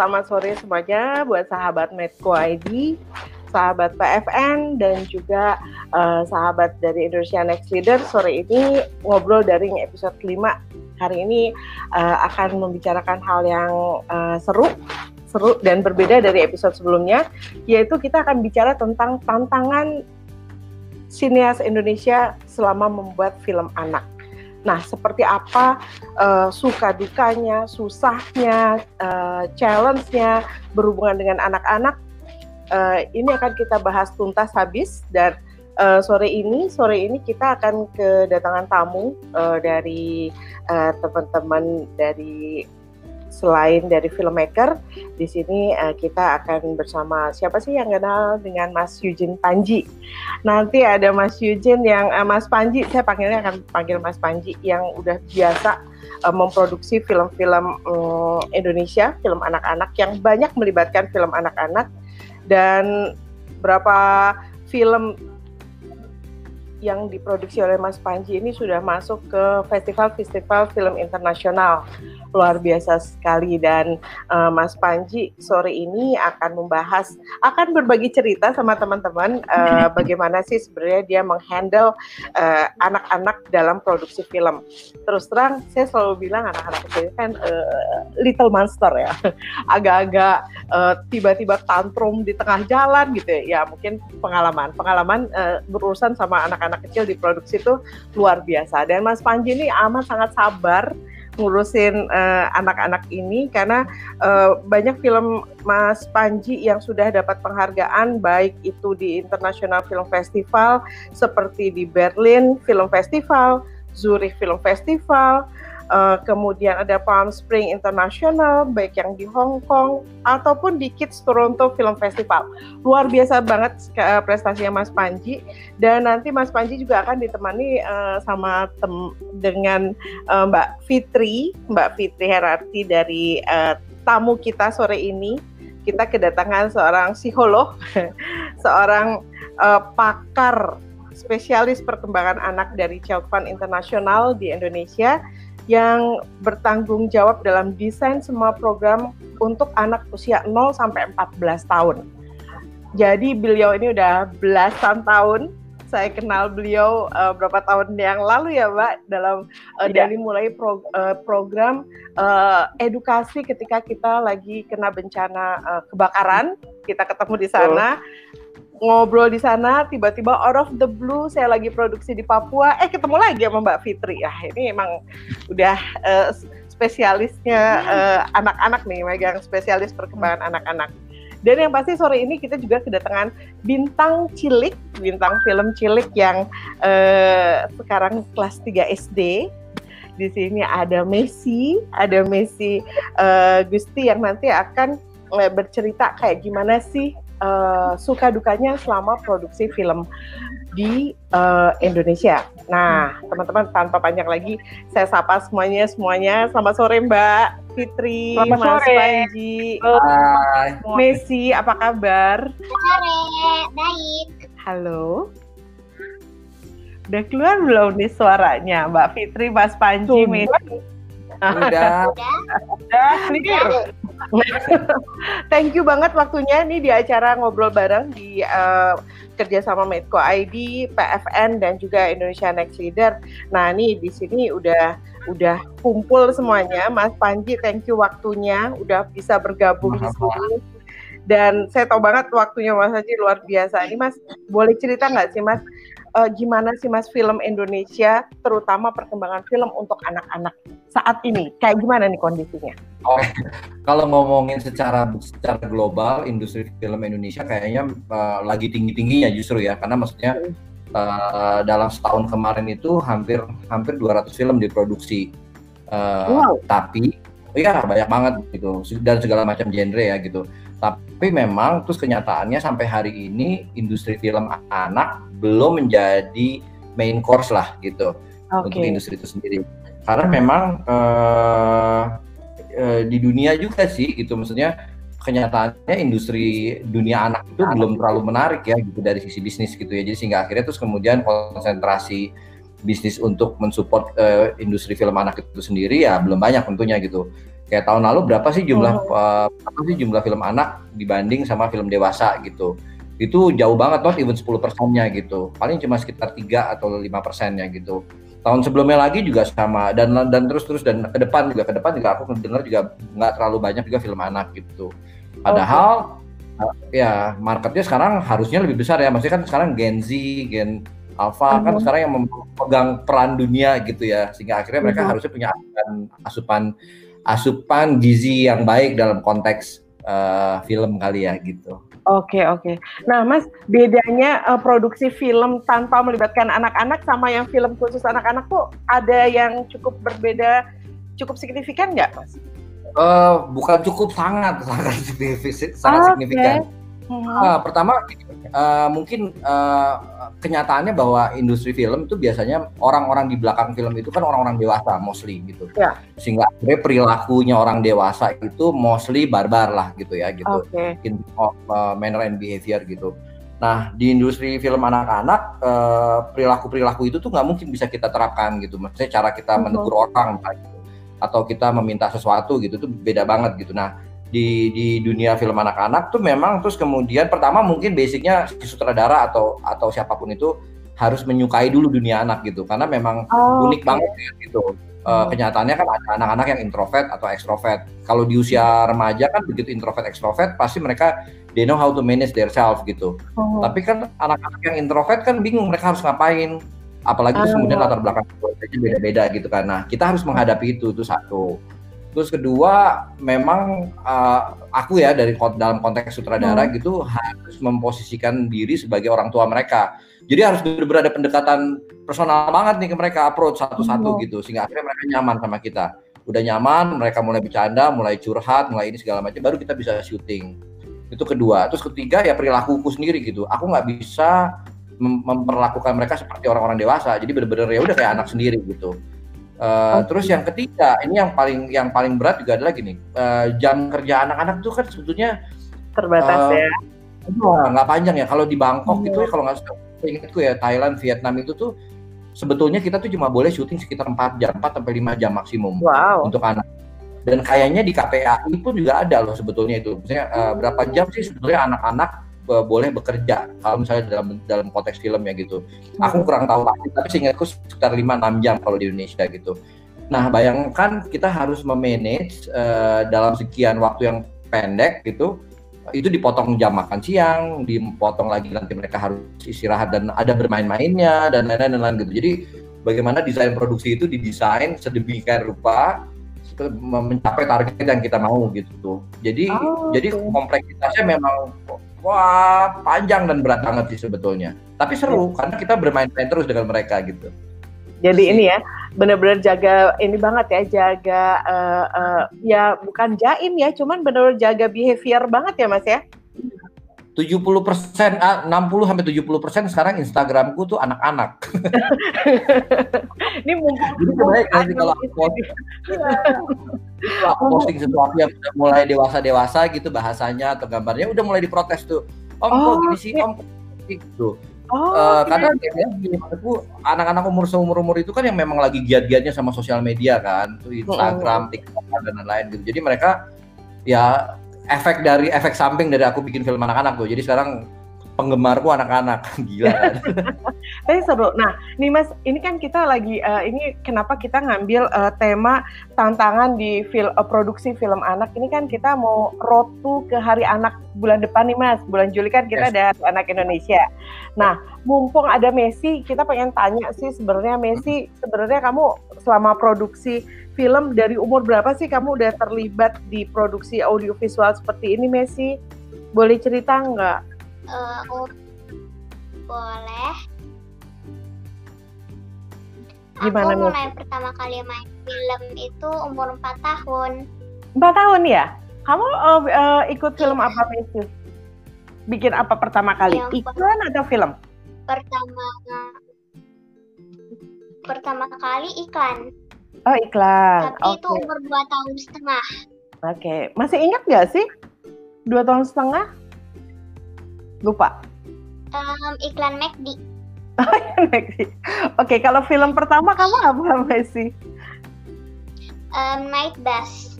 Selamat sore semuanya buat sahabat Medco ID, sahabat PFN dan juga uh, sahabat dari Indonesia Next Leader. Sore ini ngobrol dari episode 5. Hari ini uh, akan membicarakan hal yang uh, seru, seru dan berbeda dari episode sebelumnya, yaitu kita akan bicara tentang tantangan sinias Indonesia selama membuat film anak. Nah, seperti apa uh, suka dukanya, susahnya, uh, challenge-nya berhubungan dengan anak-anak? Uh, ini akan kita bahas tuntas habis dan uh, sore ini sore ini kita akan kedatangan tamu uh, dari teman-teman uh, dari selain dari filmmaker, di sini uh, kita akan bersama siapa sih yang kenal dengan Mas Yujin Panji. Nanti ada Mas Yujin yang uh, Mas Panji, saya panggilnya akan panggil Mas Panji yang udah biasa uh, memproduksi film-film um, Indonesia, film anak-anak yang banyak melibatkan film anak-anak dan berapa film yang diproduksi oleh Mas Panji ini sudah masuk ke festival-festival film internasional luar biasa sekali dan uh, Mas Panji sore ini akan membahas akan berbagi cerita sama teman-teman uh, bagaimana sih sebenarnya dia menghandle uh, anak-anak dalam produksi film. Terus terang saya selalu bilang anak-anak kecil kan uh, little monster ya, agak-agak uh, tiba-tiba tantrum di tengah jalan gitu ya. Ya mungkin pengalaman pengalaman uh, berurusan sama anak-anak kecil di produksi itu luar biasa. Dan Mas Panji ini amat sangat sabar ngurusin eh, anak-anak uh, ini karena uh, banyak film Mas Panji yang sudah dapat penghargaan baik itu di International Film Festival seperti di Berlin Film Festival, Zurich Film Festival, uh, kemudian ada Palm Spring International, baik yang di Hong Kong ataupun di Kids Toronto Film Festival. Luar biasa banget uh, prestasinya Mas Panji dan nanti Mas Panji juga akan ditemani uh, sama tem dengan uh, Mbak Fitri, Mbak Fitri Herarti dari uh, tamu kita sore ini. Kita kedatangan seorang psikolog, seorang uh, pakar spesialis perkembangan anak dari Child Fund Internasional di Indonesia yang bertanggung jawab dalam desain semua program untuk anak usia 0 sampai 14 tahun. Jadi beliau ini udah belasan tahun saya kenal beliau uh, berapa tahun yang lalu ya, Mbak, dalam uh, dari mulai pro, uh, program uh, edukasi ketika kita lagi kena bencana uh, kebakaran, kita ketemu di sana. Oh ngobrol di sana tiba-tiba out of the blue saya lagi produksi di Papua. Eh ketemu lagi sama Mbak Fitri. Ya ini emang udah uh, spesialisnya uh, anak-anak nih megang spesialis perkembangan anak-anak. Dan yang pasti sore ini kita juga kedatangan bintang cilik bintang film cilik yang uh, sekarang kelas 3 SD di sini ada Messi ada Messi uh, Gusti yang nanti akan bercerita kayak gimana sih uh, suka dukanya selama produksi film di uh, Indonesia. Nah, teman-teman tanpa panjang lagi, saya sapa semuanya semuanya. Selamat sore Mbak Fitri, Selamat Mas sore. Panji, Hai. Messi, apa kabar? Sore, baik. Halo. Udah keluar belum nih suaranya, Mbak Fitri, Mas Panji. Messi? Udah, udah clear. Thank you banget waktunya nih di acara ngobrol bareng di uh, kerjasama Medco ID, PFN dan juga Indonesia Next Leader. Nah ini di sini udah udah kumpul semuanya. Mas Panji, thank you waktunya udah bisa bergabung di sini. Dan saya tahu banget waktunya Mas Panji luar biasa. Ini Mas boleh cerita nggak sih Mas uh, gimana sih Mas film Indonesia, terutama perkembangan film untuk anak-anak saat ini? Kayak gimana nih kondisinya? Oh, kalau ngomongin secara secara global, industri film Indonesia kayaknya uh, lagi tinggi-tingginya justru ya, karena maksudnya uh, dalam setahun kemarin itu hampir hampir 200 film diproduksi. Uh, wow. Tapi, ya banyak banget gitu, dan segala macam genre ya gitu. Tapi memang terus kenyataannya sampai hari ini industri film anak belum menjadi main course lah gitu okay. untuk industri itu sendiri. Karena memang uh, uh, di dunia juga sih gitu maksudnya kenyataannya industri dunia anak itu belum terlalu menarik ya gitu dari sisi bisnis gitu ya. Jadi sehingga akhirnya terus kemudian konsentrasi bisnis untuk mensupport uh, industri film anak itu sendiri ya belum banyak tentunya gitu. Kayak tahun lalu berapa sih jumlah uh, apa sih jumlah film anak dibanding sama film dewasa gitu. Itu jauh banget not even 10 persennya gitu. Paling cuma sekitar 3 atau 5 persennya gitu. Tahun sebelumnya lagi juga sama dan dan terus terus dan ke depan juga ke depan juga aku dengar juga nggak terlalu banyak juga film anak gitu. Padahal okay. ya marketnya sekarang harusnya lebih besar ya. Maksudnya kan sekarang Gen Z, Gen Alpha uh -huh. kan mhm. sekarang yang memegang peran dunia gitu ya. Sehingga akhirnya mereka uh mhm. -huh. harusnya punya asupan asupan asupan gizi yang baik dalam konteks uh, film kali ya gitu. Oke okay, oke. Okay. Nah Mas, bedanya uh, produksi film tanpa melibatkan anak-anak sama yang film khusus anak-anak tuh ada yang cukup berbeda, cukup signifikan nggak Mas? Uh, bukan cukup sangat sangat signifikan. Sangat okay. signifikan. Uh, pertama uh, mungkin uh, kenyataannya bahwa industri film itu biasanya orang-orang di belakang film itu kan orang-orang dewasa mostly gitu. Ya. Sehingga perilakunya orang dewasa itu mostly barbar lah gitu ya gitu. Okay. In of, uh, manner and behavior gitu. Nah, di industri film anak-anak perilaku-perilaku itu tuh nggak mungkin bisa kita terapkan gitu. Maksudnya cara kita menegur uh -huh. orang gitu. atau kita meminta sesuatu gitu tuh beda banget gitu. Nah, di di dunia film anak-anak tuh memang terus kemudian pertama mungkin basicnya si sutradara atau atau siapa pun itu harus menyukai dulu dunia anak gitu karena memang oh, unik okay. banget ya, gitu. Uh, kenyataannya kan ada anak-anak yang introvert atau extrovert. Kalau di usia remaja kan begitu introvert extrovert pasti mereka they know how to manage their self gitu. Oh. Tapi kan anak-anak yang introvert kan bingung mereka harus ngapain. Apalagi oh. terus kemudian latar belakang beda-beda gitu kan. Nah, kita harus menghadapi itu itu satu. Terus kedua, memang uh, aku ya dari dalam konteks sutradara hmm. gitu harus memposisikan diri sebagai orang tua mereka. Jadi harus benar-benar ada pendekatan personal banget nih ke mereka approach satu-satu hmm. gitu sehingga akhirnya mereka nyaman sama kita. Udah nyaman, mereka mulai bercanda, mulai curhat, mulai ini segala macam, baru kita bisa syuting. Itu kedua. Terus ketiga ya perilakuku sendiri gitu. Aku nggak bisa mem memperlakukan mereka seperti orang-orang dewasa. Jadi benar-benar ya udah kayak anak sendiri gitu Uh, eh, okay. Terus yang ketiga, ini yang paling yang paling berat juga adalah gini, uh, jam kerja anak-anak itu kan sebetulnya terbatas uh, ya. Nggak panjang ya. Kalau di Bangkok hmm. itu kalau nggak ingatku ya Thailand, Vietnam itu tuh sebetulnya kita tuh cuma boleh syuting sekitar 4 jam, 4 sampai 5 jam maksimum wow. untuk anak. Dan kayaknya di KPAI pun juga ada loh sebetulnya itu. Misalnya uh, berapa jam sih sebetulnya anak-anak boleh bekerja kalau misalnya dalam dalam konteks film ya gitu. Aku hmm. kurang tahu pasti tapi seingatku sekitar 5 6 jam kalau di Indonesia gitu. Nah, bayangkan kita harus memanage uh, dalam sekian waktu yang pendek gitu. Itu dipotong jam makan siang, dipotong lagi nanti mereka harus istirahat dan ada bermain-mainnya dan lain-lain dan lain gitu. Jadi bagaimana desain produksi itu didesain sedemikian rupa mencapai target yang kita mau gitu tuh. Jadi oh, jadi kompleksitasnya memang wah panjang dan berat banget sih sebetulnya. Tapi seru ya. karena kita bermain-main terus dengan mereka gitu. Jadi ini ya benar-benar jaga ini banget ya jaga uh, uh, ya bukan jaim ya, cuman benar-benar jaga behavior banget ya mas ya. 70 persen, 60 ah, sampai 70 persen sekarang Instagramku tuh anak-anak. Ini mungkin Jadi nanti kalau aku posting, aku posting sesuatu yang udah mulai dewasa-dewasa gitu bahasanya atau gambarnya udah mulai diprotes tuh. Om oh, kok gini sih, Om gitu. Oh, uh, karena ya, menurutku anak-anak umur seumur umur itu kan yang memang lagi giat-giatnya sama sosial media kan, tuh Instagram, TikTok dan lain-lain gitu. Jadi mereka ya efek dari efek samping dari aku bikin film anak-anak tuh. Jadi sekarang penggemarku anak-anak gila kan? Tapi seru. Nah, nih Mas, ini kan kita lagi uh, ini kenapa kita ngambil uh, tema tantangan di film uh, produksi film anak ini kan kita mau road to ke Hari Anak bulan depan nih Mas. Bulan Juli kan kita yes. ada Anak Indonesia. Nah, mumpung ada Messi, kita pengen tanya sih sebenarnya Messi, sebenarnya kamu selama produksi film dari umur berapa sih kamu udah terlibat di produksi audiovisual seperti ini Messi? Boleh cerita nggak? Uh, boleh. Gimana Aku mulai pertama kali main film itu umur 4 tahun. 4 tahun ya? Kamu uh, uh, ikut film iya. apa Messi? Bikin apa pertama kali? Yang Iklan atau film? Pertama pertama kali iklan. Oh iklan. Tapi okay. itu umur dua tahun setengah. Oke, okay. masih ingat nggak sih dua tahun setengah? Lupa. Um, iklan McD. Oh, McD. Oke, okay, kalau film pertama kamu apa Messi? Um, Night Bus.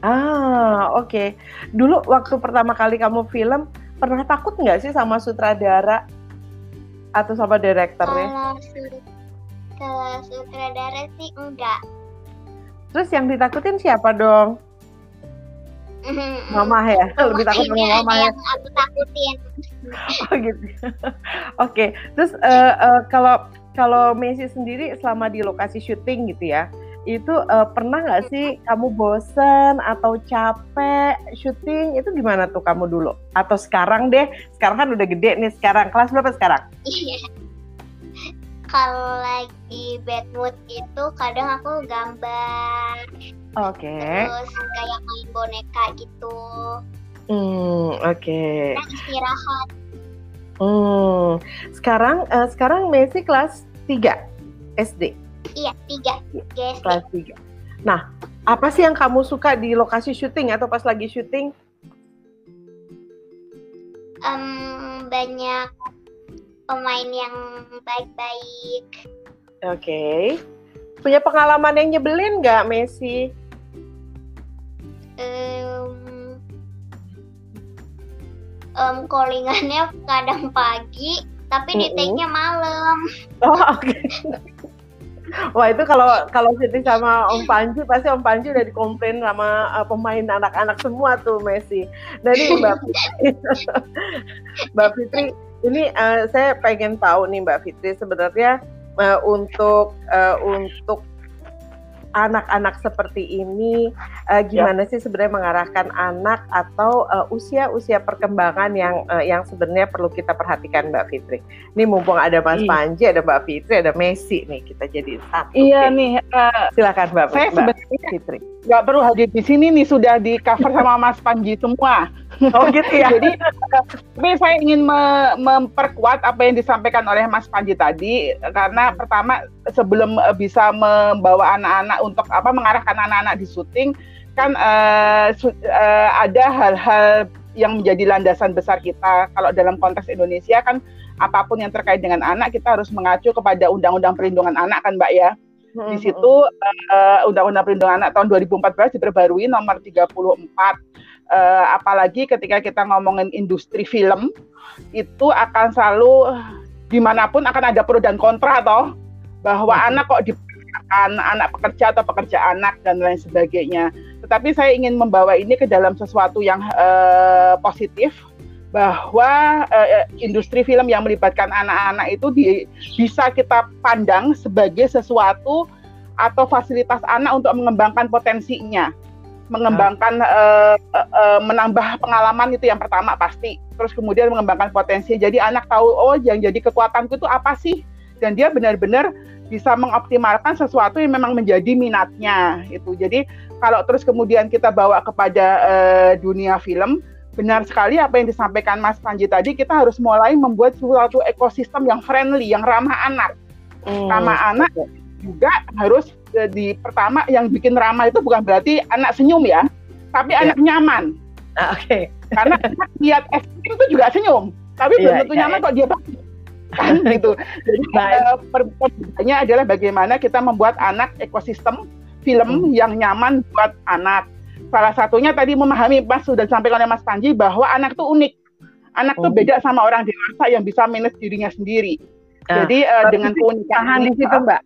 Ah, oke. Dulu waktu pertama kali kamu film, pernah takut nggak sih sama sutradara atau sama direkturnya? Kalau kalau sutradara sih enggak. Terus yang ditakutin siapa dong? Mama ya, lebih takut sama mama ya. yang aku takutin. Oh gitu. Oke, terus eh, eh, kalau kalau Messi sendiri selama di lokasi syuting gitu ya, itu eh, pernah nggak sih kamu bosen atau capek syuting? Itu gimana tuh kamu dulu? Atau sekarang deh? Sekarang kan udah gede nih sekarang. Kelas berapa sekarang? Iya. Kalau lagi bad mood itu kadang aku gambar Oke. terus kayak main boneka gitu. Hmm, oke. Nah, istirahat. Hmm. Sekarang eh, sekarang Messi kelas 3 SD. Iya, tiga. Guys, kelas 3. Nah, apa sih yang kamu suka di lokasi syuting atau pas lagi syuting? em, banyak pemain yang baik-baik. Oke. Punya pengalaman yang nyebelin nggak Messi? Em, em, callingannya kadang pagi, tapi di Mm-mm. take-nya malam. Oh, oke. Wah itu kalau kalau syuting sama Om Panji pasti Om Panji udah dikomplain sama uh, pemain anak-anak semua tuh Messi. Dari Mbak Fitri, Mbak Fitri, ini uh, saya pengen tahu nih Mbak Fitri sebenarnya uh, untuk uh, untuk anak-anak seperti ini uh, gimana sih sebenarnya mengarahkan anak atau uh, usia-usia perkembangan yang uh, yang sebenarnya perlu kita perhatikan Mbak Fitri. Ini mumpung ada Mas Iya. Panji, ada Mbak Fitri, ada Messi nih kita jadi satu. Iya Oke, nih, eh, Silakan Mbak, saya Mbak sebenarnya Fitri. nggak perlu hadir di sini nih sudah di cover sama Mas Panji semua. Oh gitu ya. Jadi, tapi saya ingin me- memperkuat apa yang disampaikan oleh Mas Panji tadi, karena pertama sebelum eh, bisa membawa anak-anak untuk apa mengarahkan anak-anak di syuting, kan su- eh, ada hal-hal yang menjadi landasan besar kita. Kalau dalam konteks Indonesia kan apa pun yang terkait dengan anak kita harus mengacu kepada Undang-Undang Perlindungan Anak kan, Mbak ya. Di situ eh, Undang-Undang Perlindungan Anak tahun 2014 diperbarui nomor 34. Eh, apalagi ketika kita ngomongin industri film itu akan selalu di mana pun akan ada pro dan kontra toh bahwa Mhm. anak kok dipekerjakan anak pekerja atau pekerja anak dan lain sebagainya. Tetapi saya ingin membawa ini ke dalam sesuatu yang eh, positif bahwa eh, industri film yang melibatkan anak-anak itu di- bisa kita pandang sebagai sesuatu atau fasilitas anak untuk mengembangkan potensinya, mengembangkan eh, eh, eh, menambah pengalaman itu yang pertama pasti, terus kemudian mengembangkan potensi. Jadi anak tahu oh yang jadi kekuatanku itu apa sih, dan dia benar-benar bisa mengoptimalkan sesuatu yang memang menjadi minatnya itu. Jadi kalau terus kemudian kita bawa kepada eh, dunia film, benar sekali apa yang disampaikan Mas Panji tadi, kita harus mulai membuat suatu ekosistem yang friendly, yang ramah anak. Hmm. Ramah anak juga harus di pertama yang bikin ramah itu bukan berarti anak senyum ya, tapi Ya. anak nyaman. Ah, Oke. Karena anak lihat es krim itu juga senyum, tapi belum Iya, tentu iya, nyaman kok dia pakai. kan gitu. Jadi eh, per- perbedaannya adalah bagaimana kita membuat anak ekosistem film yang nyaman buat anak. Salah satunya tadi memahami Mas sudah disampaikan oleh Mas Panji bahwa anak tuh unik. Anak tuh Oh. beda sama orang dewasa yang bisa manage dirinya sendiri. Nah, Jadi eh, Mbak dengan keunikan di situ Mbak.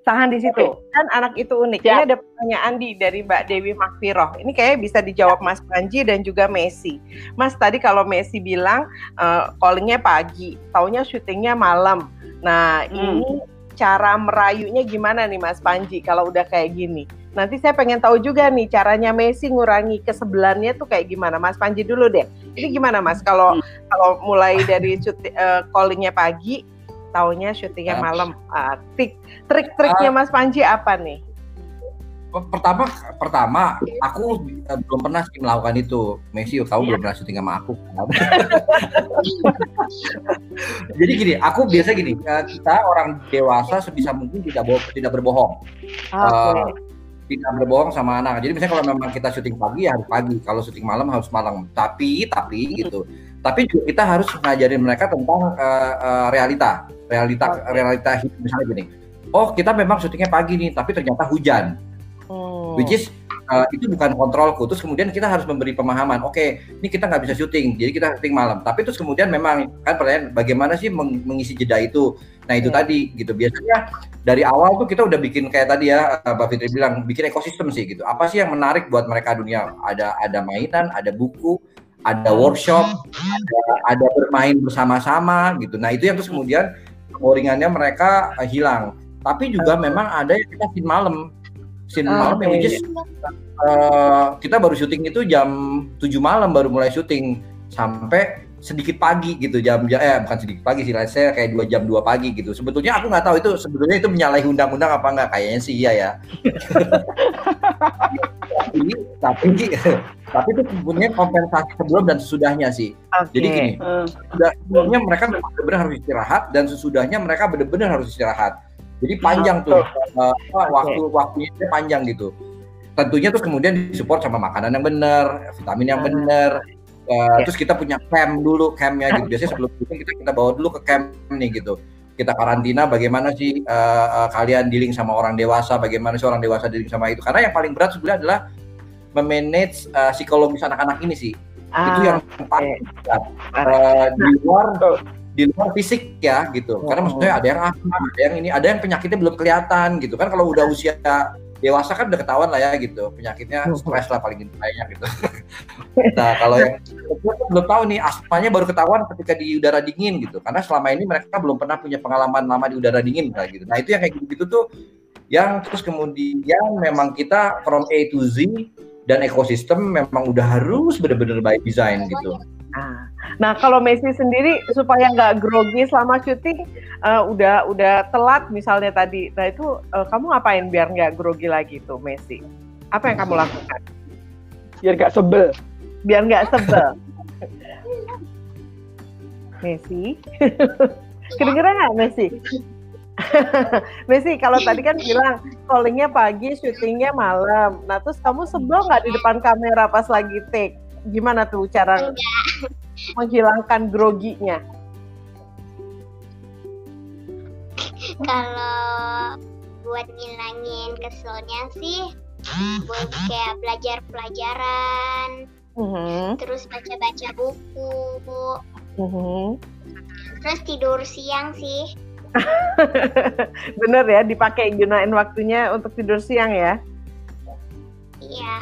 Tahan di situ. Oke. Kan anak itu unik. Siap. Ini ada pertanyaan di dari Mbak Dewi Makfiroh. Ini kayaknya bisa dijawab Mas Panji dan juga Messi. Mas tadi kalau Messi bilang eh, callingnya pagi, taunya syutingnya malam. Nah Hmm. ini cara merayunya gimana nih Mas Panji kalau udah kayak gini? Nanti saya pengen tahu juga nih caranya Messi ngurangi kesebelannya tuh kayak gimana? Mas Panji dulu deh. Ini gimana Mas kalau Hmm. kalau mulai dari eh, callingnya pagi, taunya syutingnya Ya. malam. Ah, trik trik-triknya Mas Panji apa nih? pertama pertama aku eh, belum pernah sih melakukan itu Messi kamu Iya. belum pernah syuting sama aku jadi gini aku biasa gini eh, kita orang dewasa sebisa mungkin tidak bo- tidak berbohong Oke. tidak berbohong sama anak jadi misalnya kalau memang kita syuting pagi ya harus pagi kalau syuting malam harus malam tapi tapi gitu tapi juga kita harus ngajarin mereka tentang eh, eh, realita realita realita hidup misalnya gini oh kita memang syutingnya pagi nih tapi ternyata hujan Hmm. Which is uh, itu bukan kontrolku. Terus kemudian kita harus memberi pemahaman. Oke, okay, ini kita nggak bisa syuting, jadi kita syuting malam. Tapi terus kemudian memang kan pertanyaan bagaimana sih meng mengisi jeda itu? Nah itu yeah. tadi gitu. Biasanya dari awal tuh kita udah bikin kayak tadi ya, Mbak Fitri bilang bikin ekosistem sih gitu. Apa sih yang menarik buat mereka dunia? Ada ada mainan, ada buku, ada workshop, ada ada bermain bersama-sama gitu. Nah itu yang terus kemudian boringannya mereka uh, hilang. Tapi juga memang ada yang kita scene malam, scene oh, malam yang which uh, kita baru syuting itu jam 7 malam baru mulai syuting sampai sedikit pagi gitu jam eh bukan sedikit pagi sih saya kayak dua jam dua pagi gitu. Sebetulnya aku nggak tahu itu sebetulnya itu menyalahi undang-undang apa enggak kayaknya sih iya ya. Tapi tapi tapi itu punya kompensasi sebelum dan sesudahnya sih. Okay. jadi gini uh. sebelumnya mereka benar-benar harus istirahat dan sesudahnya mereka benar-benar harus istirahat. Jadi panjang tuh uh, waktu waktunya panjang gitu. Tentunya terus kemudian disupport sama makanan yang benar vitamin yang benar Uh, yeah. Terus kita punya camp dulu, campnya gitu. Biasanya sebelum itu kita kita bawa dulu ke camp nih gitu. Kita karantina bagaimana sih uh, uh, kalian dealing sama orang dewasa, bagaimana sih orang dewasa dealing sama itu. Karena yang paling berat sebenarnya adalah memanage uh, psikologis anak-anak ini sih. Ah, itu yang paling berat. Uh, di luar di luar fisik ya gitu. Karena maksudnya ada yang asma, ada yang ini, ada yang penyakitnya belum kelihatan gitu kan kalau udah usia dewasa kan udah ketahuan lah ya gitu penyakitnya hmm. stres lah paling banyak gitu nah kalau yang belum tahu nih asmanya baru ketahuan ketika di udara dingin gitu karena selama ini mereka belum pernah punya pengalaman lama di udara dingin kayak gitu nah itu yang kayak gitu-gitu tuh yang terus kemudian memang kita from A to Z dan ekosistem memang udah harus benar-benar by design gitu. Nah, nah kalau Messi sendiri supaya nggak grogi selama syuting, uh, udah udah telat misalnya tadi, nah itu uh, kamu ngapain biar nggak grogi lagi tuh Messi? Apa yang kamu lakukan? Biar nggak sebel. Biar nggak sebel. Messi, kedengeran nggak Messi? Messi kalau tadi kan bilang callingnya pagi, syutingnya malam. Nah terus kamu sebel nggak di depan kamera pas lagi take? Gimana tuh cara menghilangkan groginya? Kalau buat ngilangin keselnya sih, buat kayak belajar pelajaran, uh-huh. terus baca-baca buku, uh-huh. terus tidur siang sih. Bener ya, dipakai gunain waktunya untuk tidur siang ya? Iya.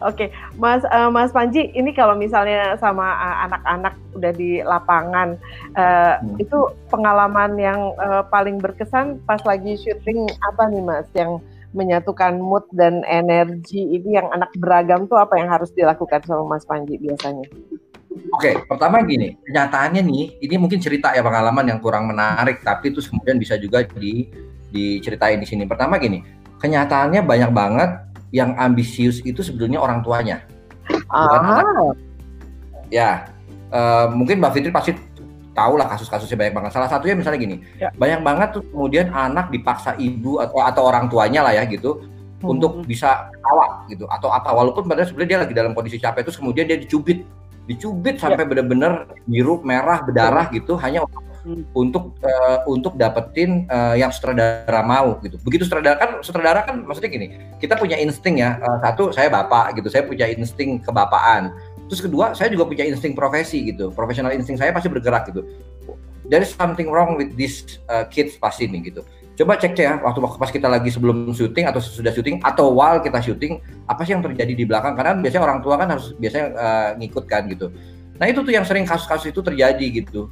Oke, okay. Mas uh, Mas Panji, ini kalau misalnya sama uh, anak-anak udah di lapangan, uh, hmm. itu pengalaman yang uh, paling berkesan pas lagi syuting apa nih Mas? Yang menyatukan mood dan energi ini yang anak beragam tuh apa yang harus dilakukan sama Mas Panji biasanya? Oke, okay, pertama gini, kenyataannya nih, ini mungkin cerita ya pengalaman yang kurang menarik, tapi itu kemudian bisa juga di diceritain di sini. Pertama gini, kenyataannya banyak banget yang ambisius itu sebetulnya orang tuanya. Bukan ah. anak. Ya, uh, mungkin Mbak Fitri pasti tahu lah kasus-kasusnya banyak banget. Salah satunya misalnya gini, ya. banyak banget tuh kemudian anak dipaksa ibu atau atau orang tuanya lah ya gitu hmm. untuk bisa ketawa gitu atau apa walaupun padahal sebenarnya dia lagi dalam kondisi capek terus kemudian dia dicubit dicubit ya. sampai benar-benar biru merah berdarah ya. gitu hanya hmm. untuk uh, untuk dapetin uh, yang sutradara mau gitu. Begitu sutradara kan sutradara kan maksudnya gini, kita punya insting ya. Uh, satu saya bapak gitu, saya punya insting kebapaan. Terus kedua, saya juga punya insting profesi gitu. Profesional insting saya pasti bergerak gitu. There something wrong with these uh, kids pasti nih gitu. Coba cek ya waktu pas kita lagi sebelum syuting atau sesudah syuting atau while kita syuting apa sih yang terjadi di belakang karena biasanya orang tua kan harus biasanya uh, ngikut kan gitu. Nah itu tuh yang sering kasus-kasus itu terjadi gitu.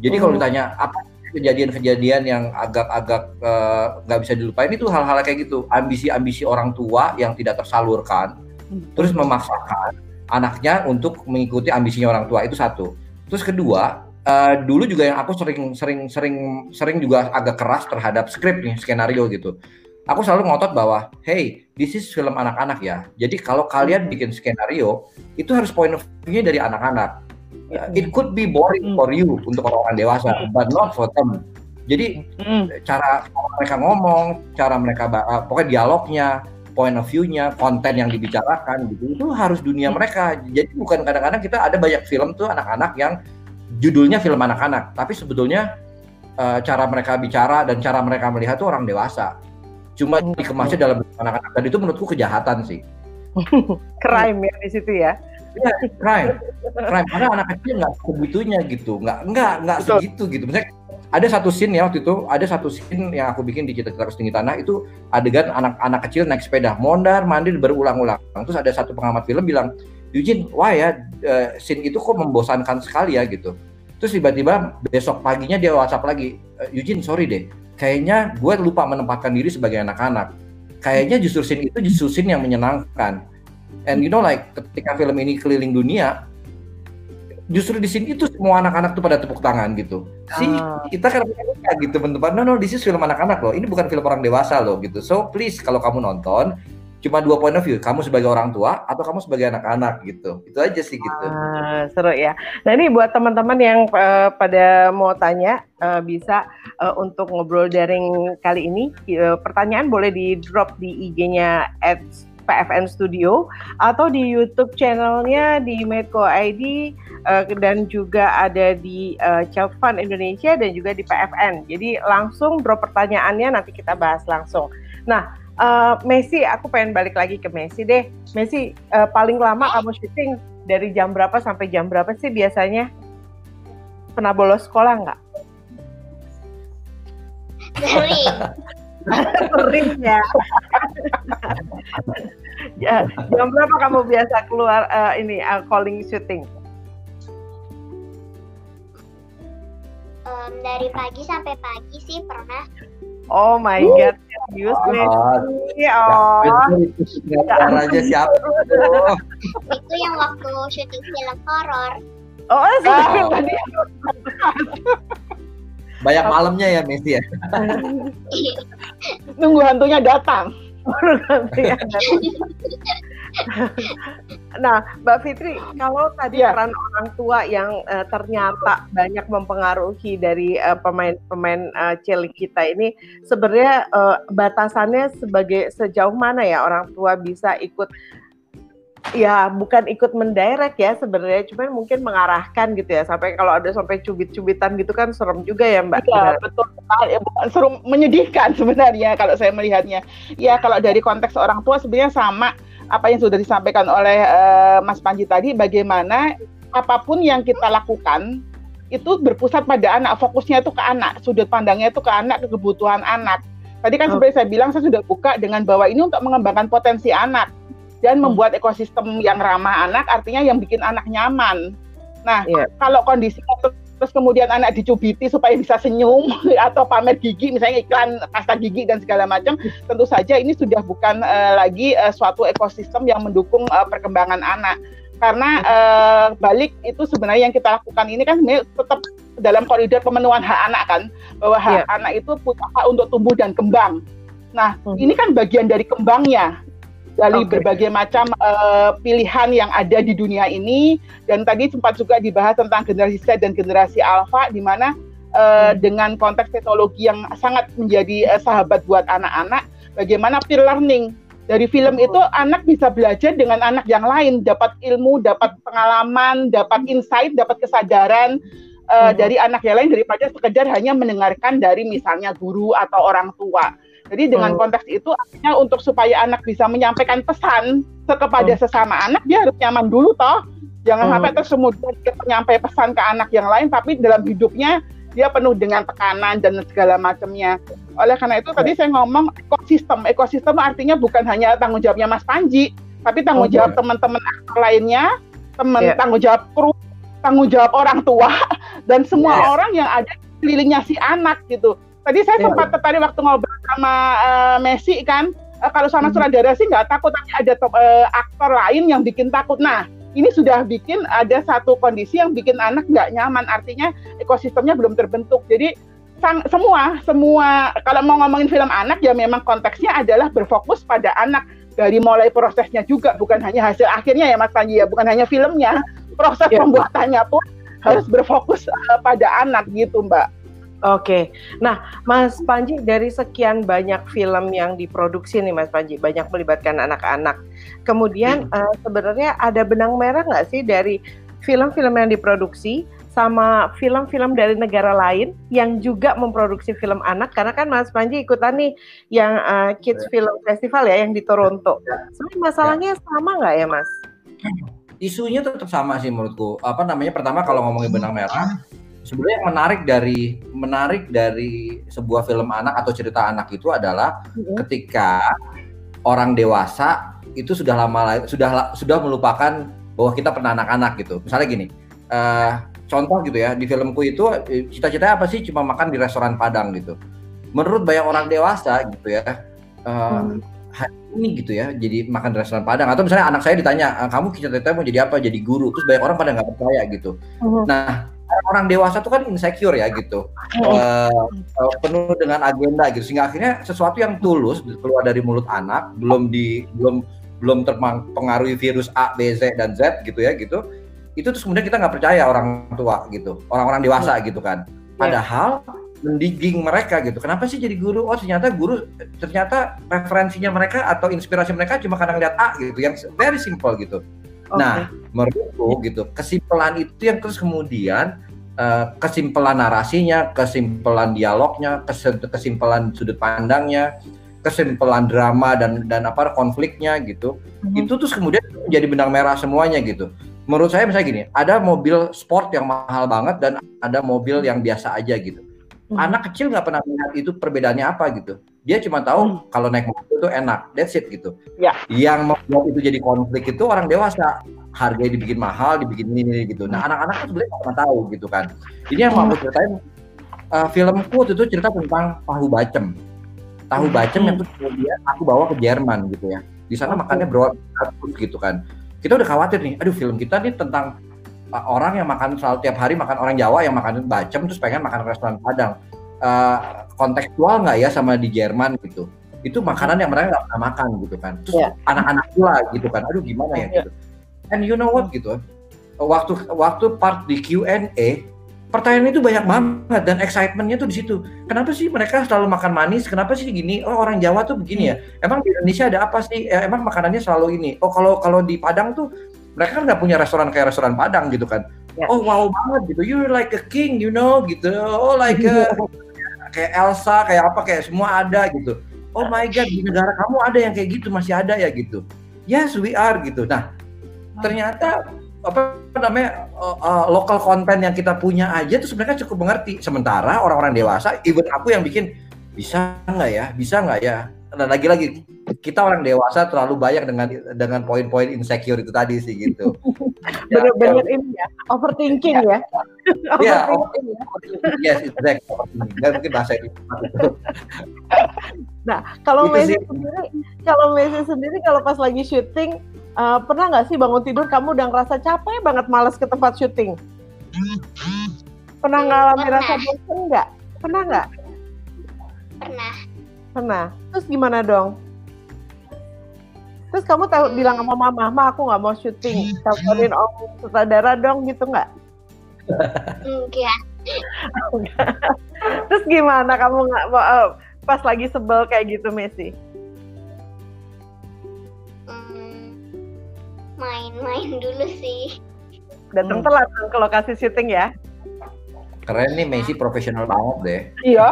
Jadi kalau hmm. ditanya apa kejadian-kejadian yang agak-agak eh, nggak uh, bisa dilupain itu hal-hal kayak gitu, ambisi-ambisi orang tua yang tidak tersalurkan, hmm. terus memaksakan anaknya untuk mengikuti ambisinya orang tua itu satu. Terus kedua, uh, dulu juga yang aku sering sering sering sering juga agak keras terhadap skrip nih skenario gitu. Aku selalu ngotot bahwa, hey, this is film anak-anak ya. Jadi kalau kalian hmm. bikin skenario, itu harus point of view-nya dari anak-anak it could be boring hmm. for you untuk orang-orang dewasa, hmm. but not for them. Jadi hmm. cara mereka ngomong, cara mereka uh, pokoknya dialognya, point of view-nya, konten yang dibicarakan gitu, itu harus dunia mereka. Jadi bukan kadang-kadang kita ada banyak film tuh anak-anak yang judulnya film anak-anak, tapi sebetulnya uh, cara mereka bicara dan cara mereka melihat tuh orang dewasa. cuma dikemasnya dalam anak-anak dan itu menurutku kejahatan sih. crime ya di situ ya. Iya, crime, crime karena anak kecil nggak sebegitunya gitu, nggak nggak nggak segitu gitu. Misalnya ada satu scene ya waktu itu, ada satu scene yang aku bikin di Cita-Cita Setinggi Tanah itu adegan anak-anak kecil naik sepeda, mondar mandir berulang-ulang. Terus ada satu pengamat film bilang, Eugene, wah ya uh, scene itu kok membosankan sekali ya gitu. Terus tiba-tiba besok paginya dia WhatsApp lagi, Eugene sorry deh, kayaknya gue lupa menempatkan diri sebagai anak-anak. Kayaknya justru scene itu justru scene yang menyenangkan And you know like ketika film ini keliling dunia, justru di sini itu semua anak-anak tuh pada tepuk tangan gitu. Si ah. kita kan gitu teman-teman. No no, this is film anak-anak loh. Ini bukan film orang dewasa loh gitu. So please kalau kamu nonton cuma dua point of view, kamu sebagai orang tua atau kamu sebagai anak-anak gitu. Itu aja sih gitu. Ah, seru ya. Nah ini buat teman-teman yang uh, pada mau tanya uh, bisa uh, untuk ngobrol daring kali ini uh, pertanyaan boleh di drop di IG-nya at PFN Studio atau di YouTube channelnya di Medco ID uh, eh, dan juga ada di uh, Child Fund Indonesia dan juga di PFN. Jadi langsung drop pertanyaannya nanti kita bahas langsung. Nah, uh, Messi, aku pengen balik lagi ke Messi deh. Messi, uh, paling lama kamu syuting dari jam berapa sampai jam berapa sih biasanya? Pernah bolos sekolah nggak? Sering. Sering ya. ya. Jam berapa kamu biasa keluar uh, ini uh, calling shooting? Um, dari pagi sampai pagi sih pernah. Oh my uh. god, serius nih. Oh. Ya, aja siapa? Itu yang waktu syuting film horor. Oh, sih. Oh. Banyak malamnya ya Messi ya. Nunggu hantunya datang. Nah, Mbak Fitri, kalau tadi ya. peran orang tua yang uh, ternyata banyak mempengaruhi dari uh, pemain-pemain uh, cilik kita ini, sebenarnya uh, batasannya sebagai sejauh mana ya orang tua bisa ikut ya bukan ikut mendirect ya sebenarnya cuman mungkin mengarahkan gitu ya. Sampai kalau ada sampai cubit-cubitan gitu kan serem juga ya mbak. Iya betul. Ya, serem menyedihkan sebenarnya kalau saya melihatnya. Ya kalau dari konteks orang tua sebenarnya sama apa yang sudah disampaikan oleh uh, Mas Panji tadi bagaimana apa pun yang kita lakukan itu berpusat pada anak fokusnya itu ke anak sudut pandangnya itu ke anak ke kebutuhan anak. Tadi kan oh. seperti saya bilang saya sudah buka dengan bahwa ini untuk mengembangkan potensi anak dan hmm. membuat ekosistem yang ramah anak artinya yang bikin anak nyaman. Nah, yeah. kalau kondisi terus kemudian anak dicubiti supaya bisa senyum atau pamer gigi misalnya iklan pasta gigi dan segala macam tentu saja ini sudah bukan uh, lagi uh, suatu ekosistem yang mendukung uh, perkembangan anak karena uh, balik itu sebenarnya yang kita lakukan ini kan tetap dalam koridor pemenuhan hak anak kan bahwa hak yeah. anak itu punya hak untuk tumbuh dan kembang nah hmm. ini kan bagian dari kembangnya dari okay. berbagai macam uh, pilihan yang ada di dunia ini dan tadi sempat juga dibahas tentang generasi Z dan generasi Alpha di mana uh, hmm. dengan konteks teknologi yang sangat menjadi uh, sahabat buat anak-anak bagaimana peer learning dari film itu anak bisa belajar dengan anak yang lain dapat ilmu dapat pengalaman dapat insight dapat kesadaran uh, hmm. dari anak yang lain daripada sekedar hanya mendengarkan dari misalnya guru atau orang tua jadi dengan hmm. konteks itu artinya untuk supaya anak bisa menyampaikan pesan kepada hmm. sesama anak dia harus nyaman dulu toh. Jangan hmm. sampai terus kemudian dia menyampaikan pesan ke anak yang lain tapi dalam hidupnya dia penuh dengan tekanan dan segala macamnya. Oleh karena itu tadi saya ngomong ekosistem. Ekosistem artinya bukan hanya tanggung jawabnya Mas Panji, tapi tanggung jawab teman-teman aktor lainnya, teman yeah. tanggung jawab kru, tanggung jawab orang tua dan semua yeah. orang yang ada di kelilingnya si anak gitu. Tadi saya yeah. sempat tertarik waktu ngobrol sama uh, Messi kan, uh, kalau sama hmm. sutradara sih nggak takut, tapi ada top, uh, aktor lain yang bikin takut. Nah, ini sudah bikin ada satu kondisi yang bikin anak nggak nyaman, artinya ekosistemnya belum terbentuk. Jadi sang, semua semua kalau mau ngomongin film anak ya memang konteksnya adalah berfokus pada anak dari mulai prosesnya juga bukan hanya hasil akhirnya ya Mas Panji ya bukan hanya filmnya proses yeah. pembuatannya pun harus berfokus uh, pada anak gitu Mbak. Oke, nah Mas Panji dari sekian banyak film yang diproduksi nih Mas Panji, banyak melibatkan anak-anak. Kemudian hmm. uh, sebenarnya ada benang merah nggak sih dari film-film yang diproduksi sama film-film dari negara lain yang juga memproduksi film anak karena kan Mas Panji ikutan nih yang uh, Kids ya. Film Festival ya yang di Toronto. Ya. Sebenarnya masalahnya ya. sama nggak ya Mas? Isunya tetap sama sih menurutku. Apa namanya? Pertama kalau ngomongin benang merah, sebenarnya yang menarik dari menarik dari sebuah film anak atau cerita anak itu adalah hmm. ketika orang dewasa itu sudah lama sudah sudah melupakan bahwa kita pernah anak-anak gitu. Misalnya gini, uh, contoh gitu ya di filmku itu eh, cita-cita apa sih cuma makan di restoran Padang gitu menurut banyak orang dewasa gitu ya uh, hmm. ini gitu ya jadi makan di restoran Padang atau misalnya anak saya ditanya kamu cita-cita mau jadi apa jadi guru terus banyak orang pada nggak percaya gitu hmm. nah orang dewasa tuh kan insecure ya gitu. Uh, uh, penuh dengan agenda gitu. Sehingga akhirnya sesuatu yang tulus keluar dari mulut anak belum di belum belum terpengaruhi virus A B Z dan Z gitu ya gitu. Itu terus kemudian kita nggak percaya orang tua gitu. Orang-orang dewasa hmm. gitu kan. Ya. padahal mendigging mereka gitu. Kenapa sih jadi guru? Oh ternyata guru ternyata referensinya mereka atau inspirasi mereka cuma kadang lihat A gitu. Yang very simple gitu. Okay. nah menurutku gitu kesimpulan itu yang terus kemudian uh, kesimpulan narasinya kesimpulan dialognya kesimpulan sudut pandangnya kesimpulan drama dan dan apa konfliknya gitu mm -hmm. itu terus kemudian jadi benang merah semuanya gitu menurut saya misalnya gini, ada mobil sport yang mahal banget dan ada mobil yang biasa aja gitu. Hmm. Anak kecil nggak pernah melihat itu perbedaannya apa gitu. Dia cuma tahu hmm. kalau naik mobil itu enak, that's it gitu. Ya. Yang membuat itu jadi konflik itu orang dewasa. Harganya dibikin mahal, dibikin ini, ini gitu. Nah anak-anak kan sebenarnya nggak pernah tahu gitu kan. Ini yang mau aku ceritain. Uh, filmku itu cerita tentang tahu bacem. Tahu bacem hmm. yang tuh kemudian aku bawa ke Jerman gitu ya. Di sana makannya bro gitu kan kita udah khawatir nih aduh film kita nih tentang orang yang makan selalu tiap hari makan orang Jawa yang makan bacem terus pengen makan restoran Padang uh, kontekstual nggak ya sama di Jerman gitu itu makanan yang mereka nggak pernah makan gitu kan terus yeah. anak-anak pula gitu kan aduh gimana ya yeah. gitu and you know what gitu waktu waktu part di Q&A pertanyaan itu banyak banget dan excitementnya tuh di situ. Kenapa sih mereka selalu makan manis? Kenapa sih gini? Oh orang Jawa tuh begini ya. Emang di Indonesia ada apa sih? Eh, emang makanannya selalu ini. Oh kalau kalau di Padang tuh mereka kan nggak punya restoran kayak restoran Padang gitu kan. Ya. Oh wow banget gitu. You like a king, you know gitu. Oh like a, kayak Elsa, kayak apa kayak semua ada gitu. Oh my god di negara kamu ada yang kayak gitu masih ada ya gitu. Yes we are gitu. Nah ternyata apa namanya uh, uh, lokal konten yang kita punya aja tuh sebenarnya cukup mengerti. Sementara orang-orang dewasa, even aku yang bikin bisa nggak ya, bisa nggak ya. Dan lagi-lagi kita orang dewasa terlalu banyak dengan dengan poin-poin insecure itu tadi sih gitu. Benar-benar ya, ini ya, overthinking ya. Iya, overthinking. Yes, exactly. Overthinking. mungkin bahasa itu. nah, kalau Messi sendiri, kalau Messi sendiri kalau pas lagi syuting uh, pernah nggak sih bangun tidur kamu udah ngerasa capek banget males ke tempat syuting? Pernah ngalamin rasa bosan nggak? Pernah nggak? Pernah. Pernah. Terus gimana dong? Terus kamu tahu hmm. bilang sama mama, ma aku nggak mau syuting, teleponin om sutradara dong gitu nggak? Enggak. Terus gimana kamu nggak uh, pas lagi sebel kayak gitu Messi? main-main dulu sih. Datang hmm. telat ke lokasi syuting ya. Keren nih Messi profesional banget deh. Iya.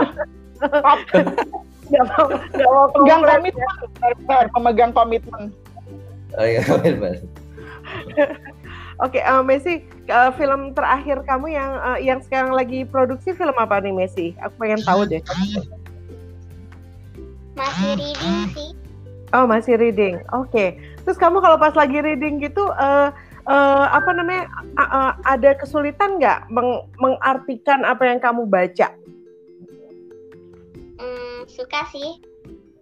Gak mau, gak mau pegang komitmen, pemegang komitmen. Oh iya, komitmen. Oke, okay, uh, eh, Messi, uh, film terakhir kamu yang uh, yang sekarang lagi produksi film apa nih Messi? Aku pengen tahu deh. Masih reading sih. Oh, masih reading. Oke. Okay. Terus kamu kalau pas lagi reading gitu uh, uh, apa namanya uh, uh, ada kesulitan nggak meng mengartikan apa yang kamu baca? Suka sih.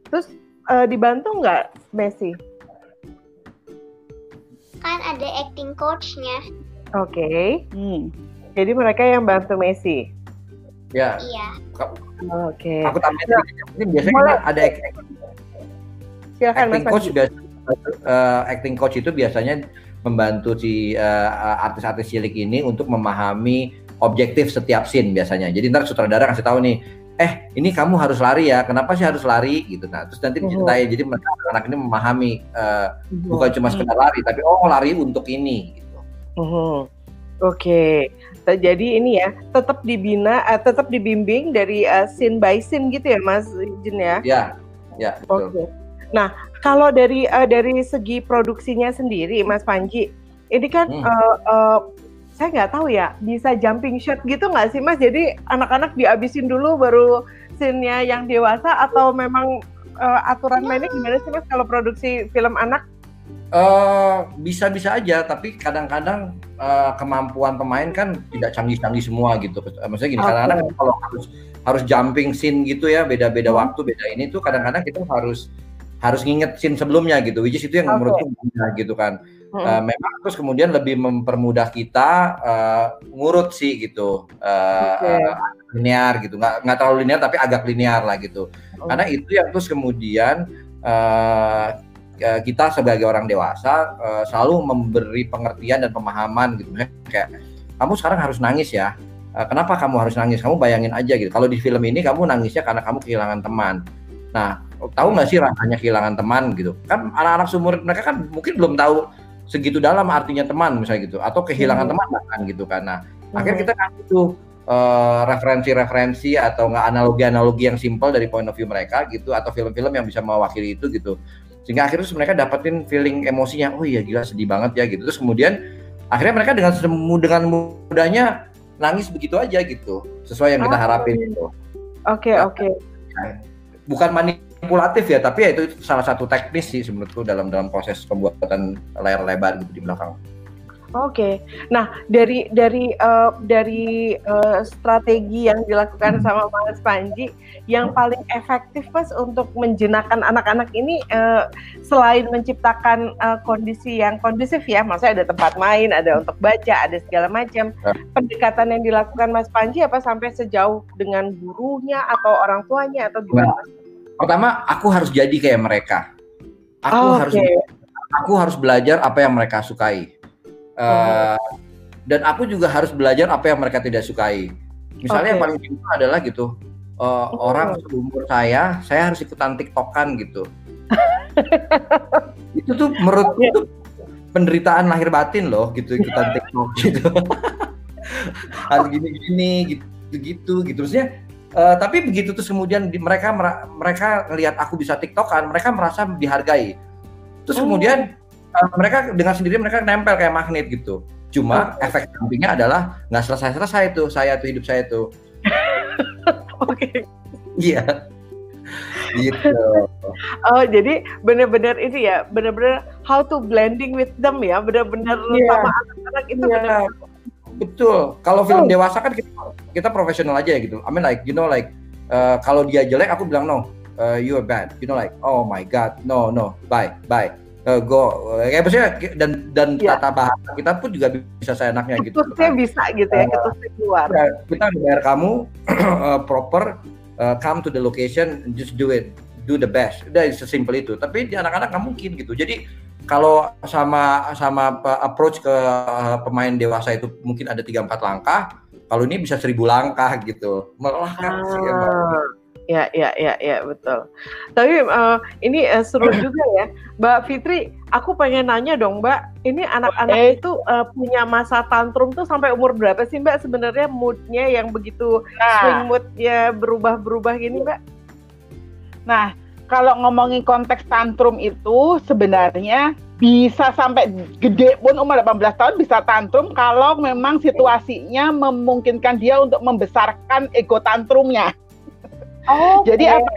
Terus uh, dibantu nggak Messi? Kan ada acting coachnya. Oke. Okay. Hmm. Jadi mereka yang bantu Messi. Ya. Iya. Oke. Okay. Aku tambahin ya. biasanya Mulai. ada acting, Silakan, acting coach juga uh, acting coach itu biasanya membantu si uh, artis-artis cilik ini untuk memahami objektif setiap scene biasanya. Jadi ntar sutradara kasih tahu nih, eh ini kamu harus lari ya. Kenapa sih harus lari gitu. Nah terus nanti diceritain. Jadi anak ini memahami uh, bukan cuma sekedar lari, tapi oh lari untuk ini. Gitu. Oke. Okay. Jadi ini ya tetap dibina, uh, tetap dibimbing dari uh, scene by scene gitu ya, Mas Jin ya? Ya, ya. Oke. Okay. Nah, kalau dari uh, dari segi produksinya sendiri, Mas Panji, ini kan hmm. uh, uh, saya nggak tahu ya bisa jumping shot gitu nggak sih, Mas? Jadi anak-anak dihabisin dulu baru scene-nya yang dewasa atau memang uh, aturan mainnya gimana sih, Mas? Kalau produksi film anak? bisa-bisa uh, aja, tapi kadang-kadang uh, kemampuan pemain kan tidak canggih-canggih semua gitu. Maksudnya gini, kadang-kadang okay. kalau harus harus jumping scene gitu ya, beda-beda hmm. waktu, beda ini tuh kadang-kadang kita harus harus nginget scene sebelumnya gitu, which is itu yang okay. menurutku gitu kan. Hmm. Uh, memang terus kemudian lebih mempermudah kita uh, ngurut sih gitu, uh, okay. uh, linear gitu, nggak nggak terlalu linear tapi agak linear lah gitu. Hmm. Karena itu yang terus kemudian uh, Eh, kita sebagai orang dewasa uh, selalu memberi pengertian dan pemahaman gitu kayak kamu sekarang harus nangis ya uh, kenapa kamu harus nangis kamu bayangin aja gitu kalau di film ini kamu nangisnya karena kamu kehilangan teman nah tahu nggak sih rasanya kehilangan teman gitu kan anak-anak sumur mereka kan mungkin belum tahu segitu dalam artinya teman misalnya gitu atau kehilangan hmm. teman bahkan gitu karena hmm. akhirnya kita kasih tuh referensi-referensi uh, atau nggak analogi-analogi yang simpel dari point of view mereka gitu atau film-film yang bisa mewakili itu gitu sehingga akhirnya terus mereka dapetin feeling emosinya oh iya gila sedih banget ya gitu terus kemudian akhirnya mereka dengan dengan mudahnya nangis begitu aja gitu sesuai yang kita oh, harapin gitu oke okay, nah, oke okay. bukan manipulatif ya tapi ya itu, itu salah satu teknis sih menurutku dalam dalam proses pembuatan layar lebar gitu di belakang Oke, nah dari dari uh, dari uh, strategi yang dilakukan sama Mas Panji, yang paling efektif Mas untuk menjenakan anak-anak ini uh, selain menciptakan uh, kondisi yang kondusif ya, maksudnya ada tempat main, ada untuk baca, ada segala macam. Ya. Pendekatan yang dilakukan Mas Panji apa sampai sejauh dengan gurunya atau orang tuanya atau gimana? Nah, pertama, aku harus jadi kayak mereka. Aku oh, harus okay. aku harus belajar apa yang mereka sukai Uh, dan aku juga harus belajar apa yang mereka tidak sukai. Misalnya okay. yang paling simpel adalah gitu, uh, oh. orang seumur saya, saya harus ikutan tiktokan gitu. itu tuh menurut okay. itu penderitaan lahir batin loh gitu ikutan tiktok gitu. harus gini-gini gitu gitu gitu. Maksudnya uh, tapi begitu terus kemudian di, mereka mereka ngelihat aku bisa tiktokan, mereka merasa dihargai. Terus oh. kemudian uh, mereka dengan sendiri mereka nempel kayak magnet gitu. Cuma oh. efek sampingnya adalah nggak selesai-selesai tuh saya tuh hidup saya tuh. Oke. okay. Iya. gitu. Oh, jadi benar-benar ini ya, benar-benar how to blending with them ya, benar-benar yeah. sama anak-anak itu yeah. benar. Betul. Kalau film oh. dewasa kan kita, kita profesional aja ya gitu. I mean like you know like uh, kalau dia jelek aku bilang no, uh, you are bad. You know like oh my god, no no, bye bye uh, go kayak maksudnya dan dan ya. tata bahasa kita pun juga bisa seenaknya gitu. Ketusnya kan. bisa gitu ya, uh, ketusnya keluar. Kita bayar kamu uh, proper uh, come to the location just do it do the best. Udah sesimpel itu. Tapi di anak-anak nggak mungkin gitu. Jadi kalau sama sama approach ke pemain dewasa itu mungkin ada tiga empat langkah. Kalau ini bisa seribu langkah gitu. Melelahkan ah. sih Ya, ya, ya, ya, betul. Tapi uh, ini uh, seru juga ya, Mbak Fitri. Aku pengen nanya dong, Mbak. Ini anak-anak okay. itu uh, punya masa tantrum tuh sampai umur berapa sih, Mbak? Sebenarnya moodnya yang begitu nah. swing moodnya berubah-berubah gini, Mbak? Nah, kalau ngomongin konteks tantrum itu sebenarnya bisa sampai gede pun umur 18 tahun bisa tantrum kalau memang situasinya memungkinkan dia untuk membesarkan ego tantrumnya. Oh, jadi okay. apa?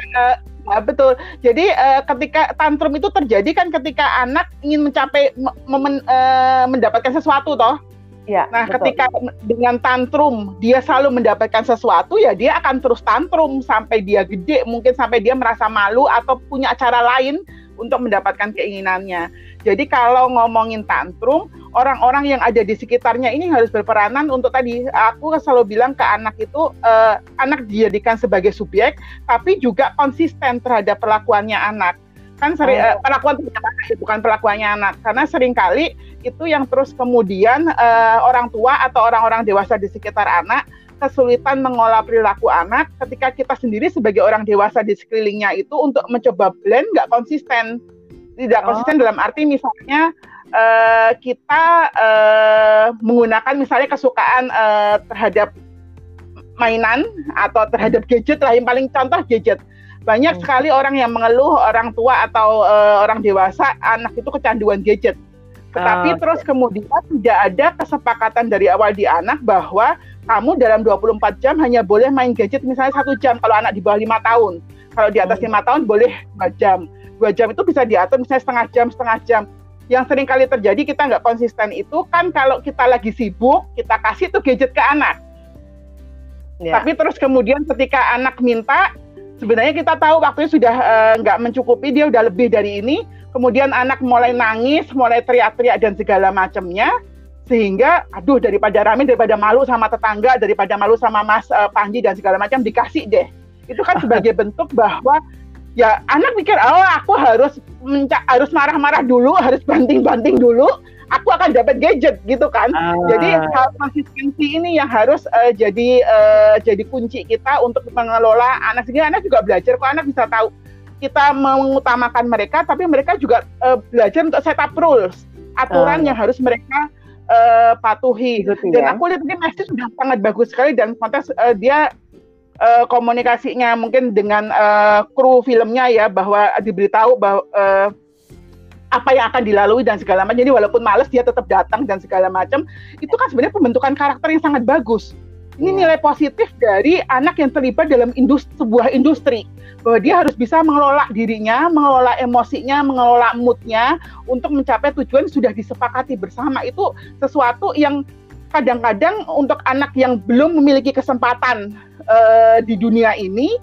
Ya, betul. Jadi uh, ketika tantrum itu terjadi kan ketika anak ingin mencapai uh, mendapatkan sesuatu toh. Ya, nah, betul. ketika dengan tantrum dia selalu mendapatkan sesuatu ya dia akan terus tantrum sampai dia gede, mungkin sampai dia merasa malu atau punya cara lain untuk mendapatkan keinginannya. Jadi kalau ngomongin tantrum, orang-orang yang ada di sekitarnya ini harus berperanan untuk tadi aku selalu bilang ke anak itu uh, anak dijadikan sebagai subjek, tapi juga konsisten terhadap perlakuannya anak. Kan sering oh. uh, perlakuan bukan perlakuannya anak, karena sering kali itu yang terus kemudian uh, orang tua atau orang-orang dewasa di sekitar anak kesulitan mengolah perilaku anak ketika kita sendiri sebagai orang dewasa di sekelilingnya itu untuk mencoba blend nggak konsisten tidak konsisten oh. dalam arti misalnya uh, kita uh, menggunakan misalnya kesukaan uh, terhadap mainan atau terhadap gadget lah yang paling contoh gadget banyak hmm. sekali orang yang mengeluh orang tua atau uh, orang dewasa anak itu kecanduan gadget tetapi uh, terus kemudian tidak ada kesepakatan dari awal di anak bahwa kamu dalam 24 jam hanya boleh main gadget misalnya satu jam kalau anak di bawah lima tahun kalau di atas hmm. lima tahun boleh dua jam dua jam itu bisa diatur misalnya setengah jam setengah jam yang sering kali terjadi kita nggak konsisten itu kan kalau kita lagi sibuk kita kasih tuh gadget ke anak ya. tapi terus kemudian ketika anak minta sebenarnya kita tahu waktunya sudah uh, nggak mencukupi dia udah lebih dari ini. Kemudian anak mulai nangis mulai teriak-teriak dan segala macamnya. Sehingga aduh daripada rame daripada malu sama tetangga daripada malu sama Mas uh, Panji dan segala macam dikasih deh. Itu kan sebagai bentuk bahwa ya anak pikir oh aku harus harus marah-marah dulu harus banting-banting dulu aku akan dapat gadget gitu kan ah. jadi hal konsistensi ini yang harus uh, jadi uh, jadi kunci kita untuk mengelola anak sehingga anak juga belajar kok anak bisa tahu kita mengutamakan mereka tapi mereka juga uh, belajar untuk setup rules aturan ah. yang harus mereka uh, patuhi gitu, dan ya? aku lihat ini message sudah sangat bagus sekali dan kontes uh, dia uh, komunikasinya mungkin dengan uh, kru filmnya ya bahwa diberitahu bahwa uh, apa yang akan dilalui dan segala macam. Jadi walaupun males dia tetap datang dan segala macam. Itu kan sebenarnya pembentukan karakter yang sangat bagus. Ini iya. nilai positif dari anak yang terlibat dalam industri, sebuah industri bahwa dia harus bisa mengelola dirinya, mengelola emosinya, mengelola moodnya untuk mencapai tujuan sudah disepakati bersama itu sesuatu yang kadang-kadang untuk anak yang belum memiliki kesempatan uh, di dunia ini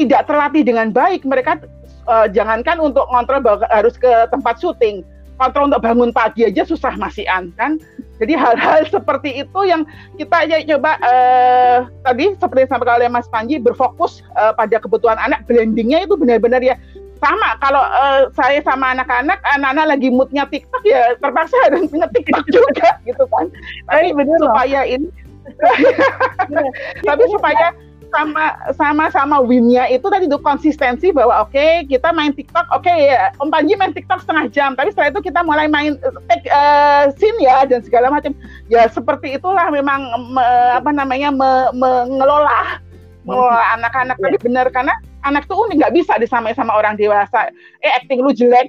tidak terlatih dengan baik. Mereka uh, jangankan untuk kontrol bahwa harus ke tempat syuting, kontrol untuk bangun pagi aja susah masihan kan. Jadi hal-hal seperti itu yang kita ya coba uh, tadi seperti yang disampaikan oleh Mas Panji berfokus uh, pada kebutuhan anak, blendingnya itu benar-benar ya sama. Kalau uh, saya sama anak-anak anak-anak lagi moodnya TikTok ya terpaksa harus nge TikTok juga gitu kan? Tapi benar supaya ini tapi supaya sama sama sama winnya itu tadi itu konsistensi bahwa oke okay, kita main TikTok oke okay, ya Om Panji main TikTok setengah jam tapi setelah itu kita mulai main take uh, scene ya dan segala macam. Ya seperti itulah memang me, apa namanya me, mengelola mengelola anak-anak. Tapi benar karena anak tuh unik nggak bisa disamai sama orang dewasa. Eh acting lu jelek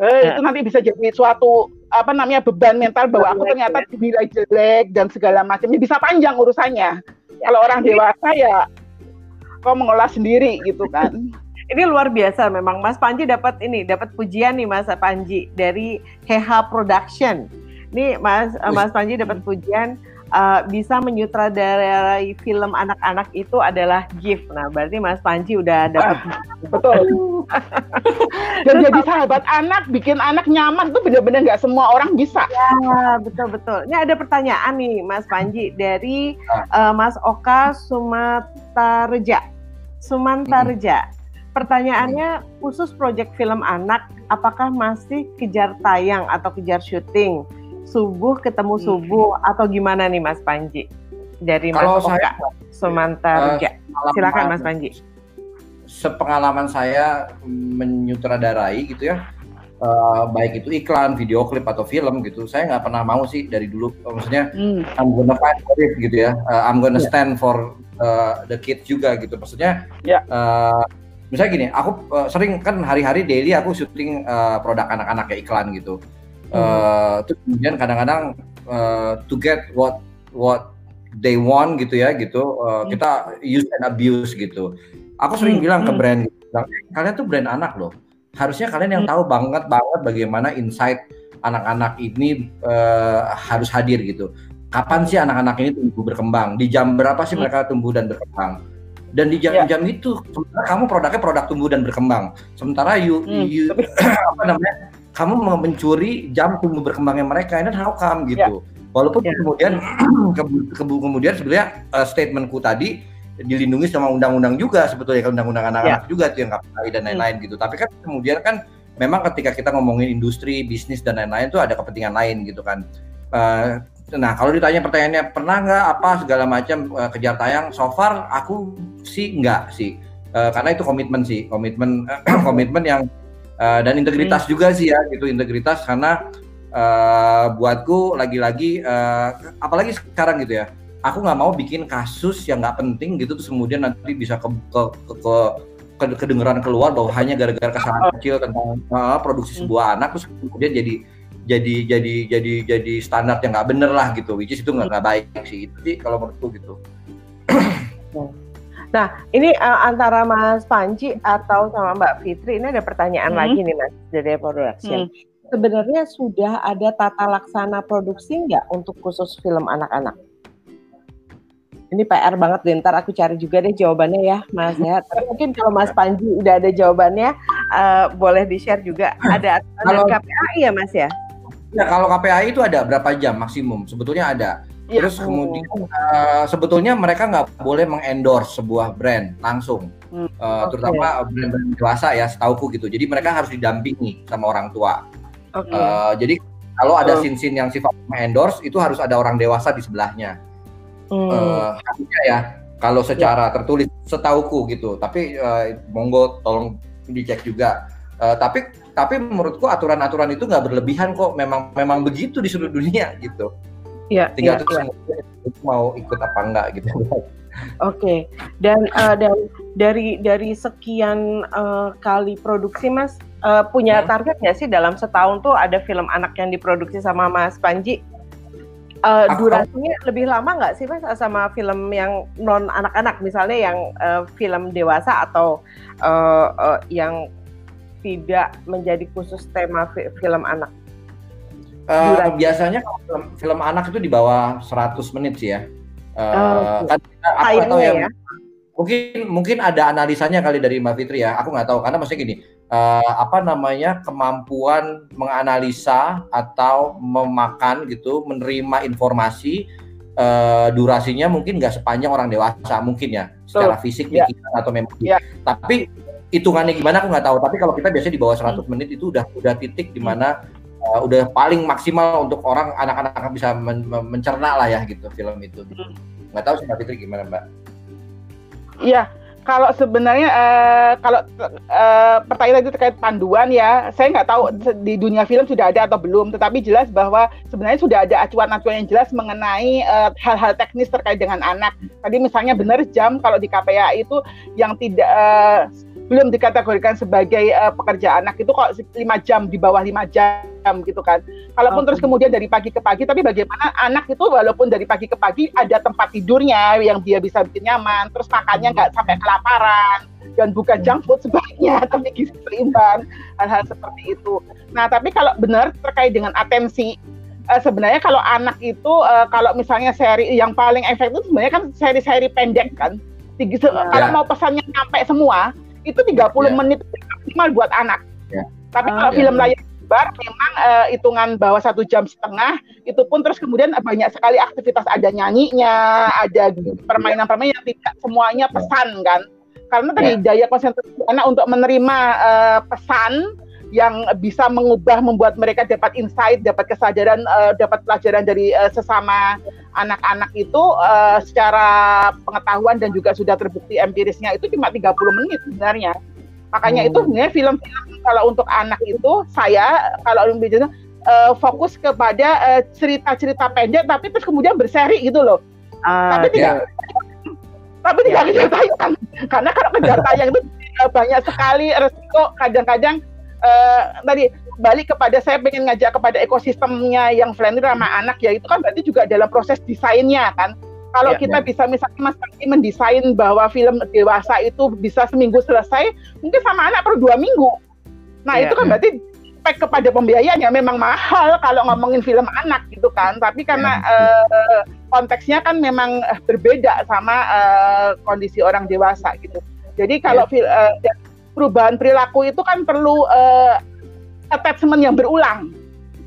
eh, ya. itu nanti bisa jadi suatu apa namanya beban mental bahwa aku ternyata dinilai jelek dan segala macamnya bisa panjang urusannya. Kalau orang dewasa ya kau mengolah sendiri gitu kan. ini luar biasa memang Mas Panji dapat ini dapat pujian nih Mas Panji dari Heha Production. Nih Mas Mas Panji dapat pujian uh, bisa menyutradarai film anak-anak itu adalah gift. Nah, berarti Mas Panji udah dapat ah, betul. Dan jadi sahabat anak, bikin anak nyaman itu benar-benar nggak semua orang bisa. Ya, betul betul. Ini ada pertanyaan nih Mas Panji dari uh, Mas Oka Sumatarja. Sumantarja. Hmm. Pertanyaannya khusus proyek film anak, apakah masih kejar tayang atau kejar syuting? Subuh ketemu hmm. subuh hmm. atau gimana nih Mas Panji? Dari Mas Kalau Oka, saya, Sumanta uh, Silakan Mas Panji. Sepengalaman saya menyutradarai gitu ya, uh, baik itu iklan, video klip atau film gitu, saya nggak pernah mau sih dari dulu. Maksudnya hmm. I'm gonna fight for it gitu ya, uh, I'm gonna yeah. stand for uh, the kids juga gitu. Maksudnya, yeah. Ya. uh, misalnya gini, aku uh, sering kan hari-hari daily aku syuting uh, produk anak-anak kayak iklan gitu uh, terus kemudian kadang-kadang uh, to get what what they want gitu ya gitu uh, hmm. kita use and abuse gitu aku sering hmm. bilang ke hmm. brand gitu, kalian tuh brand anak loh harusnya kalian yang hmm. tahu banget banget bagaimana insight anak-anak ini uh, harus hadir gitu kapan sih anak-anak ini tumbuh berkembang di jam berapa sih hmm. mereka tumbuh dan berkembang dan di jam-jam yeah. itu sementara kamu produknya produk tumbuh dan berkembang sementara you, hmm. you apa namanya kamu mau mencuri jam tumbuh berkembangnya mereka ini how come gitu. Yeah. Walaupun yeah. kemudian ke, ke, kemudian sebenarnya uh, statementku tadi dilindungi sama undang-undang juga sebetulnya kan undang-undang anak-anak yeah. juga tuh yang KPI dan lain-lain hmm. gitu. Tapi kan kemudian kan memang ketika kita ngomongin industri, bisnis dan lain-lain itu ada kepentingan lain gitu kan. Uh, nah kalau ditanya pertanyaannya pernah nggak apa segala macam uh, kejar tayang, so far aku sih nggak sih. Uh, karena itu komitmen sih, komitmen komitmen yang uh, dan integritas hmm. juga sih ya gitu integritas karena uh, buatku lagi-lagi uh, apalagi sekarang gitu ya aku nggak mau bikin kasus yang nggak penting gitu terus kemudian nanti bisa ke ke, ke, ke kedengeran keluar bahwa hanya gara-gara kesalahan kecil tentang uh, produksi sebuah anak terus kemudian jadi jadi jadi jadi jadi standar yang nggak bener lah gitu which is itu nggak baik sih itu sih kalau menurutku gitu Nah, ini uh, antara Mas Panji atau sama Mbak Fitri, ini ada pertanyaan hmm. lagi nih Mas dari production. Hmm. Sebenarnya sudah ada tata laksana produksi nggak untuk khusus film anak-anak? Ini PR banget deh, ntar aku cari juga deh jawabannya ya Mas ya. Tapi mungkin kalau Mas Panji udah ada jawabannya, uh, boleh di-share juga. Ada kalau, KPAI ya Mas ya? Ya kalau KPAI itu ada berapa jam maksimum? Sebetulnya ada. Ya. Terus kemudian uh, sebetulnya mereka nggak boleh mengendorse sebuah brand langsung, hmm. uh, terutama brand-brand dewasa ya, setauku gitu. Jadi mereka harus didampingi sama orang tua. Okay. Uh, jadi kalau ada scene-scene yang sifat mengendorse itu harus ada orang dewasa di sebelahnya hmm. uh, ya kalau secara ya. tertulis setauku gitu tapi uh, monggo tolong dicek juga uh, tapi tapi menurutku aturan-aturan itu nggak berlebihan kok memang memang begitu di seluruh dunia gitu ya, tinggal ya, terus ya. mau ikut apa enggak gitu Oke, okay. dan uh, dan dari dari sekian uh, kali produksi, Mas uh, punya hmm. target nggak sih dalam setahun tuh ada film anak yang diproduksi sama Mas Panji? uh, durasinya lebih lama nggak sih mas sama film yang non anak-anak misalnya yang uh, film dewasa atau uh, uh, yang tidak menjadi khusus tema fi film anak? Uh, biasanya kalau film, film anak itu di bawah 100 menit sih ya. Uh, oh, kan aku tahu ya. ya. Mungkin mungkin ada analisanya kali dari Mbak Fitri ya. Aku nggak tahu karena maksudnya gini uh, apa namanya kemampuan menganalisa atau memakan gitu menerima informasi uh, durasinya mungkin nggak sepanjang orang dewasa mungkin ya secara fisik yeah. atau memori yeah. tapi hitungannya gimana aku nggak tahu tapi kalau kita biasanya di bawah 100 hmm. menit itu udah udah titik di mana uh, udah paling maksimal untuk orang anak-anak bisa men mencerna lah ya gitu film itu gitu. nggak tahu sih Mbak Fitri gimana Mbak Iya, kalau sebenarnya uh, kalau uh, pertanyaan itu terkait panduan ya, saya nggak tahu di dunia film sudah ada atau belum, tetapi jelas bahwa sebenarnya sudah ada acuan-acuan yang jelas mengenai hal-hal uh, teknis terkait dengan anak. Tadi misalnya benar jam kalau di KPA itu yang tidak uh, belum dikategorikan sebagai uh, pekerja anak itu kok lima jam di bawah lima jam gitu kan. Kalaupun okay. terus kemudian dari pagi ke pagi, tapi bagaimana anak itu walaupun dari pagi ke pagi ada tempat tidurnya yang dia bisa bikin nyaman, terus makannya nggak sampai kelaparan dan bukan junk food sebaiknya, tapi gizi seimbang hal-hal seperti itu. Nah tapi kalau benar terkait dengan atensi uh, sebenarnya kalau anak itu uh, kalau misalnya seri yang paling efektif sebenarnya kan seri-seri pendek kan. Tinggi, ya. Kalau mau pesannya sampai semua itu 30 yeah. menit maksimal buat anak. Yeah. Tapi oh, kalau yeah. film layar lebar memang uh, hitungan bawah satu jam setengah itu pun terus kemudian banyak sekali aktivitas ada nyanyinya, ada permainan-permainan yang tidak semuanya ya. pesan kan. Karena tadi yeah. daya konsentrasi anak untuk menerima uh, pesan yang bisa mengubah membuat mereka dapat insight, dapat kesadaran, uh, dapat pelajaran dari uh, sesama anak-anak itu uh, secara pengetahuan dan juga sudah terbukti empirisnya itu cuma 30 menit sebenarnya. Makanya hmm. itu sebenarnya film-film kalau untuk anak itu saya kalau lebih uh, fokus kepada cerita-cerita uh, pendek tapi terus kemudian berseri gitu loh. Uh, tapi tidak yeah. tapi tidak kejar tayang karena kalau kejar tayang itu banyak sekali resiko kadang-kadang uh, tadi balik kepada saya pengen ngajak kepada ekosistemnya yang friendly sama anak ya itu kan berarti juga dalam proses desainnya kan kalau ya, kita ya. bisa misalnya Mas Pati mendesain bahwa film dewasa itu bisa seminggu selesai mungkin sama anak per dua minggu nah ya, itu kan ya. berarti spek kepada pembiayaan ya memang mahal kalau ngomongin film anak gitu kan tapi karena ya. uh, konteksnya kan memang berbeda sama uh, kondisi orang dewasa gitu jadi kalau ya. uh, perubahan perilaku itu kan perlu uh, attachment yang berulang.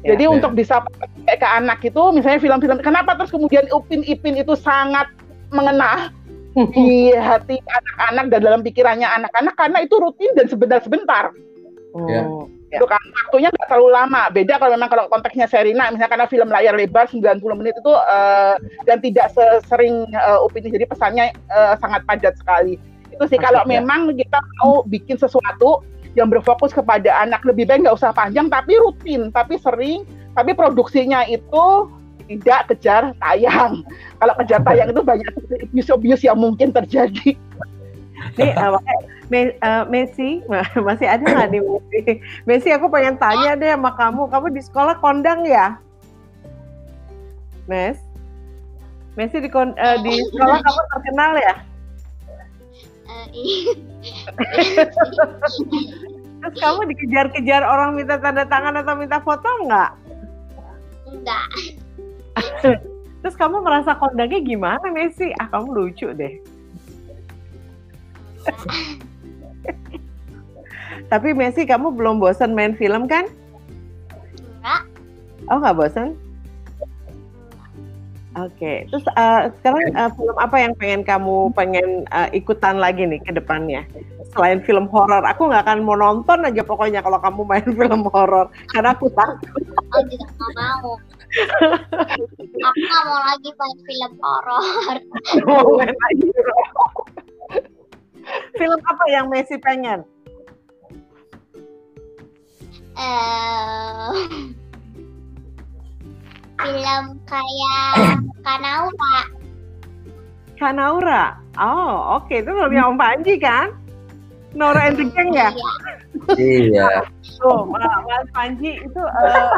Ya, Jadi ya. untuk bisa pakai ke anak itu, misalnya film-film, kenapa terus kemudian Upin Ipin itu sangat mengena di hati anak-anak dan dalam pikirannya anak-anak karena itu rutin dan sebentar-sebentar. Oh. Ya. Itu kan waktunya nggak terlalu lama. Beda kalau memang kalau konteksnya Serina, misalnya karena film layar lebar 90 menit itu uh, dan tidak sesering uh, Upin jadi pesannya uh, sangat padat sekali itu sih kalau ya. memang kita mau bikin sesuatu yang berfokus kepada anak lebih baik nggak usah panjang tapi rutin tapi sering tapi produksinya itu tidak kejar tayang. Kalau kejar tayang itu banyak abuse-abuse yang mungkin terjadi. Nih, uh, Messi, masih ada nggak nih Messi? Messi, aku pengen tanya deh sama kamu, kamu di sekolah kondang ya? Mes? Messi di, uh, di sekolah kamu terkenal ya? Uh, iya. Terus kamu dikejar-kejar orang minta tanda tangan atau minta foto nggak? Enggak. Terus kamu merasa kondangnya gimana Messi? Ah kamu lucu deh. Tapi Messi kamu belum bosan main film kan? Enggak. Oh nggak bosan? Oke, okay. terus uh, sekarang uh, film apa yang pengen kamu pengen uh, ikutan lagi nih ke depannya? Selain film horor, aku nggak akan mau nonton aja pokoknya kalau kamu main film horor karena aku takut. Oh, tidak mau. aku nggak mau lagi main film horor. film apa yang Messi pengen? Uh, film kayak Kanaura. Kanaura? Oh, oke. Okay. Itu filmnya Om Panji kan? Nora and the Gang ya? Iya. Oh, Mas Panji itu uh,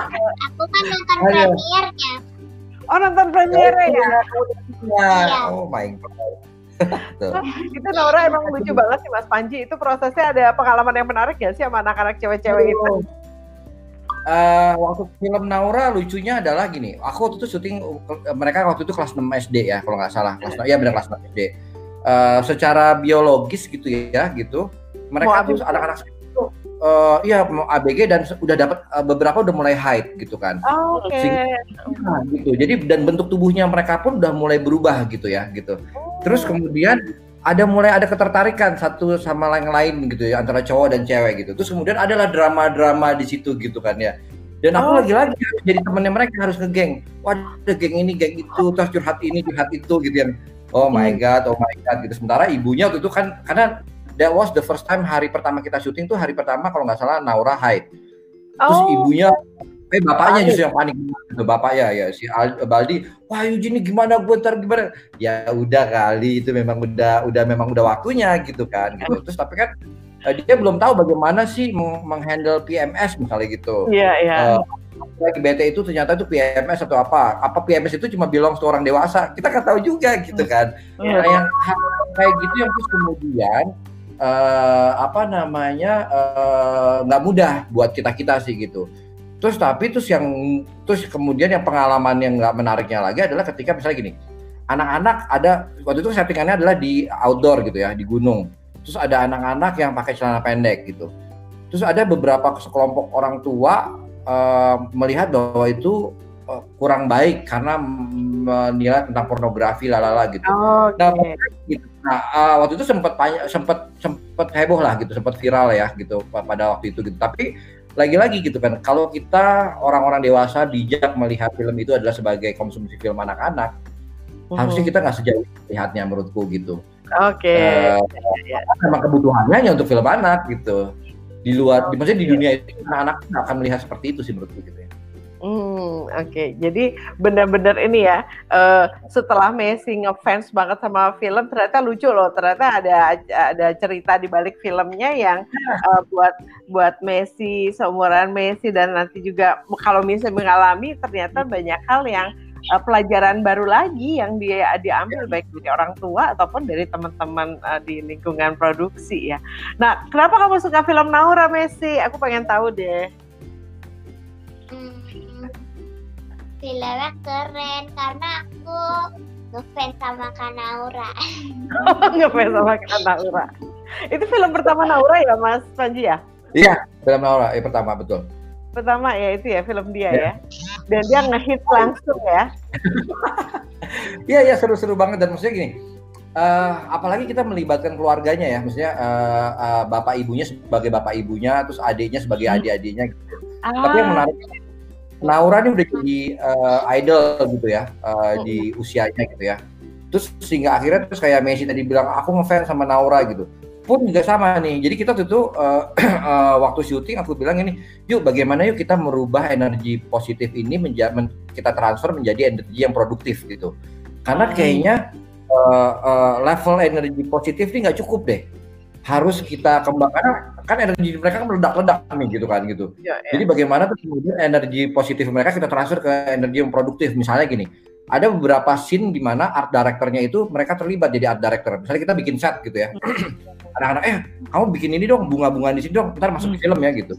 aku kan nonton premiernya. Oh, nonton premiernya ya? Iya. Oh my god. itu Nora emang lucu banget sih Mas Panji. Itu prosesnya ada pengalaman yang menarik ya sih sama anak-anak cewek-cewek itu? Uh, waktu film Naura lucunya adalah gini, aku waktu itu syuting mereka waktu itu kelas 6 SD ya kalau nggak salah kelas 6, ya benar kelas 6 SD. Uh, secara biologis gitu ya gitu, mereka tuh anak-anak itu uh, iya mau ABG dan udah dapat uh, beberapa udah mulai height gitu kan. Oh, Oke. Okay. Nah, gitu. Jadi dan bentuk tubuhnya mereka pun udah mulai berubah gitu ya gitu. Terus kemudian ada mulai ada ketertarikan satu sama lain lain gitu ya antara cowok dan cewek gitu. Terus kemudian adalah drama-drama di situ gitu kan ya. Dan aku oh. lagi-lagi jadi temennya mereka harus ngegeng. Wah, ada geng ini, geng itu, terus curhat ini, curhat itu gitu yang oh my hmm. god, oh my god gitu. Sementara ibunya waktu itu kan karena that was the first time hari pertama kita syuting tuh hari pertama kalau nggak salah Naura Hyde. Terus oh. ibunya Eh bapaknya justru yang panik. Bapak ya ya si Al, Baldi wah Eugene gimana gue ntar gimana? Ya udah kali itu memang udah udah memang udah waktunya gitu kan gitu. Terus? Tapi kan uh, dia belum tahu bagaimana sih menghandle PMS misalnya gitu. Iya iya. Uh, lagi BT itu ternyata itu PMS atau apa? Apa PMS itu cuma bilang ke orang dewasa? Kita kan tahu juga gitu kan. Yeah. nah, yang kayak gitu yang terus kemudian uh, apa namanya nggak uh, mudah buat kita kita sih gitu Terus tapi terus yang terus kemudian yang pengalaman yang nggak menariknya lagi adalah ketika misalnya gini, anak-anak ada waktu itu settingannya adalah di outdoor gitu ya di gunung. Terus ada anak-anak yang pakai celana pendek gitu. Terus ada beberapa sekelompok orang tua uh, melihat bahwa itu uh, kurang baik karena menilai tentang pornografi lalala gitu. Oh, okay. Nah, gitu. nah uh, waktu itu sempat sempat sempat heboh lah gitu, sempat viral ya gitu pada waktu itu gitu. Tapi lagi-lagi gitu kan kalau kita orang-orang dewasa bijak melihat film itu adalah sebagai konsumsi film anak-anak uh-huh. harusnya kita nggak sejauh lihatnya menurutku gitu. Oke. Okay. uh, ya, memang kebutuhannya hanya untuk film anak gitu. Di luar di maksudnya di dunia itu anak-anak akan melihat seperti itu sih menurutku gitu Hmm, oke. Okay. Jadi benar-benar ini ya. Uh, setelah Messi ngefans banget sama film, ternyata lucu loh. Ternyata ada ada cerita di balik filmnya yang uh, buat buat Messi seumuran Messi dan nanti juga kalau Messi mengalami ternyata banyak hal yang uh, pelajaran baru lagi yang dia diambil baik dari orang tua ataupun dari teman-teman uh, di lingkungan produksi ya. Nah, kenapa kamu suka film Naura Messi? Aku pengen tahu deh. Filmnya keren karena aku ngefans sama Kanaura. Oh, ngefans sama Kanaura. Itu film pertama Naura ya, Mas Panji ya? Iya, film Naura ya pertama betul. Pertama ya itu ya film dia ya. ya. Dan dia ngehit langsung ya. Iya iya seru-seru banget dan maksudnya gini. Uh, apalagi kita melibatkan keluarganya ya, maksudnya uh, uh, bapak ibunya sebagai bapak ibunya, terus adiknya sebagai hmm. adik-adiknya. Gitu. Ah. Tapi yang menarik Naura ini udah jadi uh, idol gitu ya uh, di usianya gitu ya. Terus sehingga akhirnya terus kayak Messi tadi bilang aku ngefans sama Naura gitu. pun juga sama nih. Jadi kita tuh tuh uh, uh, waktu syuting aku bilang ini, yuk bagaimana yuk kita merubah energi positif ini menjadi men, kita transfer menjadi energi yang produktif gitu. Karena hmm. kayaknya uh, uh, level energi positif ini nggak cukup deh. Harus kita kembangkan kan energi mereka kan meledak-ledak nih gitu kan gitu. Ya, ya. Jadi bagaimana tuh kemudian energi positif mereka kita transfer ke energi yang produktif. Misalnya gini, ada beberapa scene di mana art directornya itu mereka terlibat jadi art director. Misalnya kita bikin set gitu ya. Anak-anak, eh kamu bikin ini dong, bunga-bunga di sini dong, ntar masuk di film ya gitu.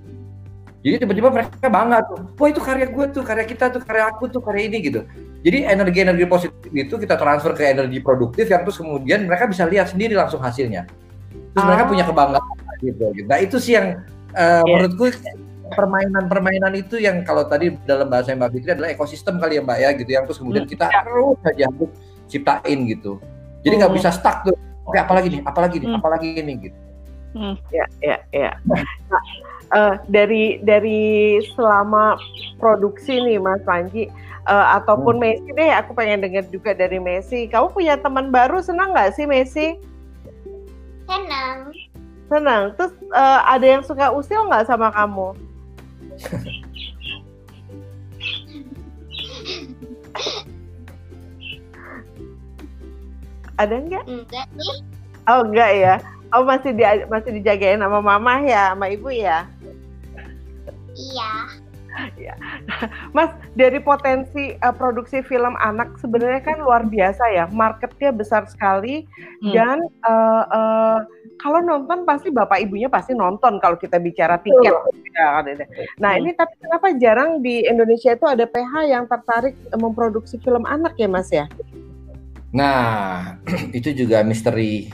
Jadi tiba-tiba mereka bangga tuh, wah itu karya gue tuh, karya kita tuh, karya aku tuh, karya ini gitu. Jadi energi-energi positif itu kita transfer ke energi produktif yang terus kemudian mereka bisa lihat sendiri langsung hasilnya. Terus ah. mereka punya kebanggaan gitu. Nah itu sih yang uh, yeah. menurutku permainan-permainan itu yang kalau tadi dalam bahasa Mbak Fitri adalah ekosistem kali ya Mbak ya gitu yang terus kemudian hmm. kita terus saja ciptain gitu. Jadi nggak hmm. bisa stuck tuh. Oke, apalagi nih, apalagi nih, hmm. apalagi ini gitu. Hmm. Ya, ya, ya. Nah, uh, dari dari selama produksi nih Mas Panji uh, ataupun hmm. Messi deh, aku pengen dengar juga dari Messi. Kamu punya teman baru senang nggak sih Messi? Senang. Senang. Terus uh, ada yang suka usil nggak sama kamu? Ada enggak? Enggak nih. Oh enggak ya. Oh masih di masih dijagain sama mama ya, sama ibu ya? Iya. ya. Mas, dari potensi uh, produksi film anak sebenarnya kan luar biasa ya, marketnya besar sekali hmm. dan uh, uh, kalau nonton pasti bapak ibunya pasti nonton kalau kita bicara tiket. Ya, nah hmm. ini tapi kenapa jarang di Indonesia itu ada PH yang tertarik memproduksi film anak ya Mas ya? Nah itu juga misteri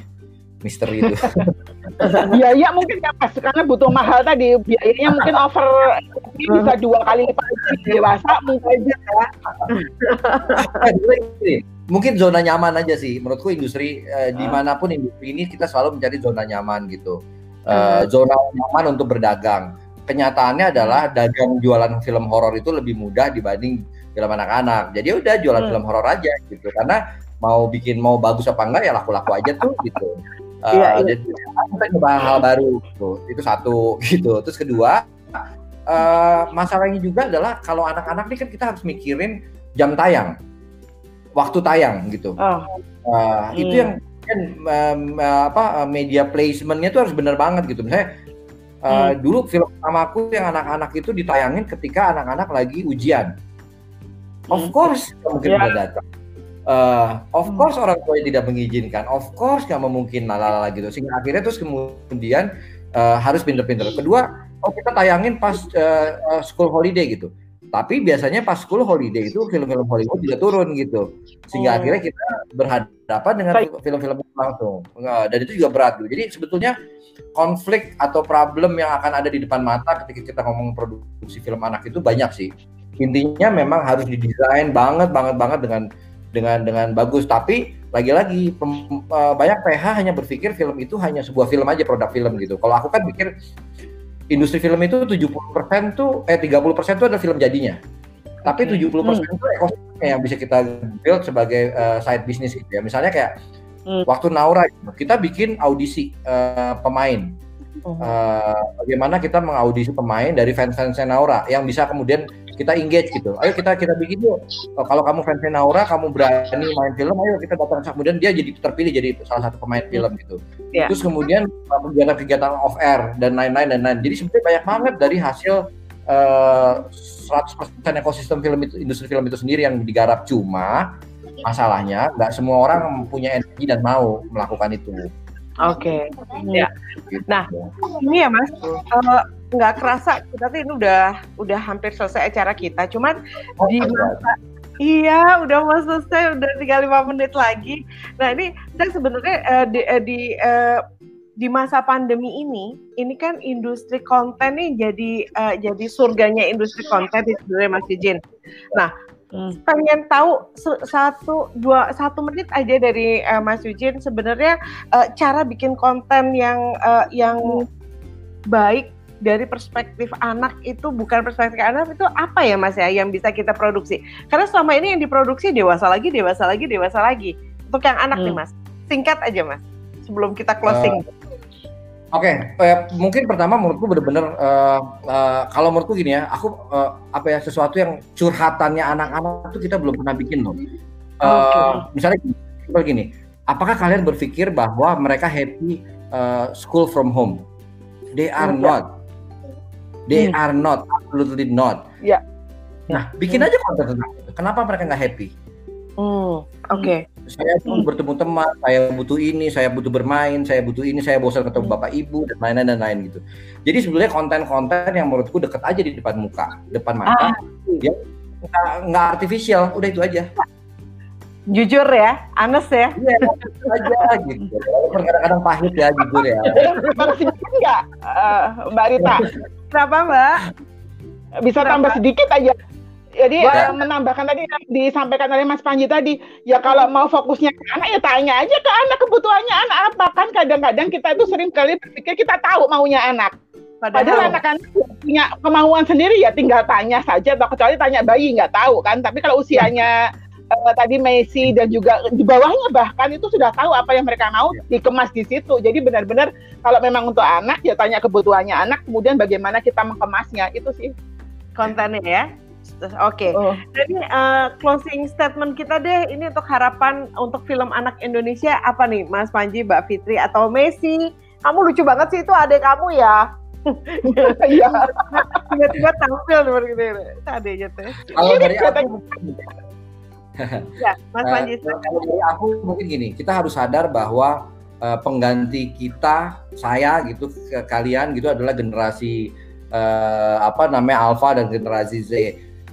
misteri itu. biaya mungkin ya pas karena butuh mahal tadi biayanya mungkin over bisa dua kali lipat dewasa mungkin aja ya. mungkin zona nyaman aja sih. Menurutku industri eh, uh. di mana pun industri ini kita selalu mencari zona nyaman gitu. Uh, zona nyaman untuk berdagang. Kenyataannya adalah dagang jualan film horor itu lebih mudah dibanding film anak-anak. Jadi udah jualan hmm. film horor aja gitu. Karena mau bikin mau bagus apa enggak ya laku-laku aja tuh gitu. Uh, iya, iya. jadi kita coba hal baru gitu. itu satu gitu. Terus kedua uh, masalahnya juga adalah kalau anak-anak ini kan kita harus mikirin jam tayang waktu tayang gitu. Oh. Uh, hmm. Itu yang kan um, apa media placementnya tuh harus benar banget gitu. Misalnya uh, hmm. dulu film pertama aku yang anak-anak itu ditayangin ketika anak-anak lagi ujian. Of hmm. course mungkin yeah. datang. Uh, of hmm. course orang tua tidak mengizinkan, of course nggak memungkin lalala gitu. Sehingga akhirnya terus kemudian uh, harus pinter-pinter. Kedua, oh kita tayangin pas uh, school holiday gitu tapi biasanya pas school holiday itu film-film Hollywood juga turun gitu. Sehingga oh. akhirnya kita berhadapan dengan film-film langsung. Dan itu juga berat gitu. Jadi sebetulnya konflik atau problem yang akan ada di depan mata ketika kita ngomong produksi film anak itu banyak sih. Intinya memang harus didesain banget banget banget dengan dengan dengan bagus. Tapi lagi-lagi eh, banyak PH hanya berpikir film itu hanya sebuah film aja produk film gitu. Kalau aku kan pikir industri film itu 70% tuh eh 30% tuh ada film jadinya. Tapi 70% hmm. itu ekosistem yang bisa kita build sebagai uh, side business gitu ya. Misalnya kayak hmm. waktu Naura kita bikin audisi uh, pemain. Uh, bagaimana kita mengaudisi pemain dari fans-fansnya Naura yang bisa kemudian kita engage gitu. Ayo kita kita bikin yuk. Oh, kalau kamu fans Naura, kamu berani main film, ayo kita datang. Kemudian dia jadi terpilih jadi salah satu pemain film gitu. Yeah. Terus kemudian kegiatan-kegiatan off air dan lain-lain dan lain. Jadi sebenarnya banyak banget dari hasil uh, eh, 100% ekosistem film itu industri film itu sendiri yang digarap cuma masalahnya nggak semua orang punya energi dan mau melakukan itu. Oke, okay. ya. Nah, ini ya Mas, uh, nggak kerasa kita tuh ini udah udah hampir selesai acara kita. Cuman oh, di masa Iya, udah mau selesai, udah tinggal lima menit lagi. Nah ini saya sebenarnya uh, di, uh, di uh, di masa pandemi ini, ini kan industri konten nih jadi uh, jadi surganya industri konten di sebenarnya Mas Jin. Nah, hmm. pengen tahu satu dua satu menit aja dari uh, Mas Yujin sebenarnya uh, cara bikin konten yang uh, yang baik dari perspektif anak itu bukan perspektif anak itu apa ya mas ya yang bisa kita produksi? Karena selama ini yang diproduksi dewasa lagi dewasa lagi dewasa lagi. Untuk yang anak hmm. nih mas. Singkat aja mas sebelum kita closing. Uh, Oke, eh, mungkin pertama menurutku benar-benar uh, uh, kalau menurutku gini ya, aku uh, apa ya sesuatu yang curhatannya anak-anak itu kita belum pernah bikin loh. Uh, okay. Misalnya gini, apakah kalian berpikir bahwa mereka happy uh, school from home? They are not. They hmm. are not, absolutely not. Ya. Nah, bikin hmm. aja konten tentang itu. Kenapa mereka nggak happy? Hmm, oke. Okay. Saya butuh hmm. bertemu teman, saya butuh ini, saya butuh bermain, saya butuh ini, saya bosan ketemu hmm. bapak ibu dan lain-lain dan lain gitu. Jadi sebenarnya konten-konten yang menurutku deket aja di depan muka, depan mata, ah. ya nggak artifisial, udah itu aja. Jujur ya, Anes ya. Iya, aja gitu. Kadang-kadang pahit ya, jujur ya. sedikit nggak, uh, Mbak Rita? Kenapa Mbak? Bisa Kenapa? tambah sedikit aja jadi ya. menambahkan tadi yang disampaikan oleh Mas Panji tadi, ya kalau mau fokusnya ke anak ya tanya aja ke anak kebutuhannya anak apa kan kadang-kadang kita itu sering kali berpikir kita tahu maunya anak. Padahal, anak-anak punya kemauan sendiri ya tinggal tanya saja atau kecuali tanya bayi nggak tahu kan. Tapi kalau usianya uh, tadi Messi dan juga di bawahnya bahkan itu sudah tahu apa yang mereka mau ya. dikemas di situ. Jadi benar-benar kalau memang untuk anak ya tanya kebutuhannya anak, kemudian bagaimana kita mengemasnya itu sih kontennya ya. Oke. Okay. Oh. Jadi uh, closing statement kita deh ini untuk harapan untuk film anak Indonesia apa nih Mas Panji, Mbak Fitri atau Messi? Kamu lucu banget sih itu adik kamu ya. Iya. Tiba-tiba tampil seperti itu. Adiknya tuh. Kalau dari aku ya, Mas Panji. Uh, kalau dari aku mungkin gini, kita harus sadar bahwa uh, pengganti kita, saya gitu, ke kalian gitu adalah generasi uh, apa namanya Alpha dan generasi Z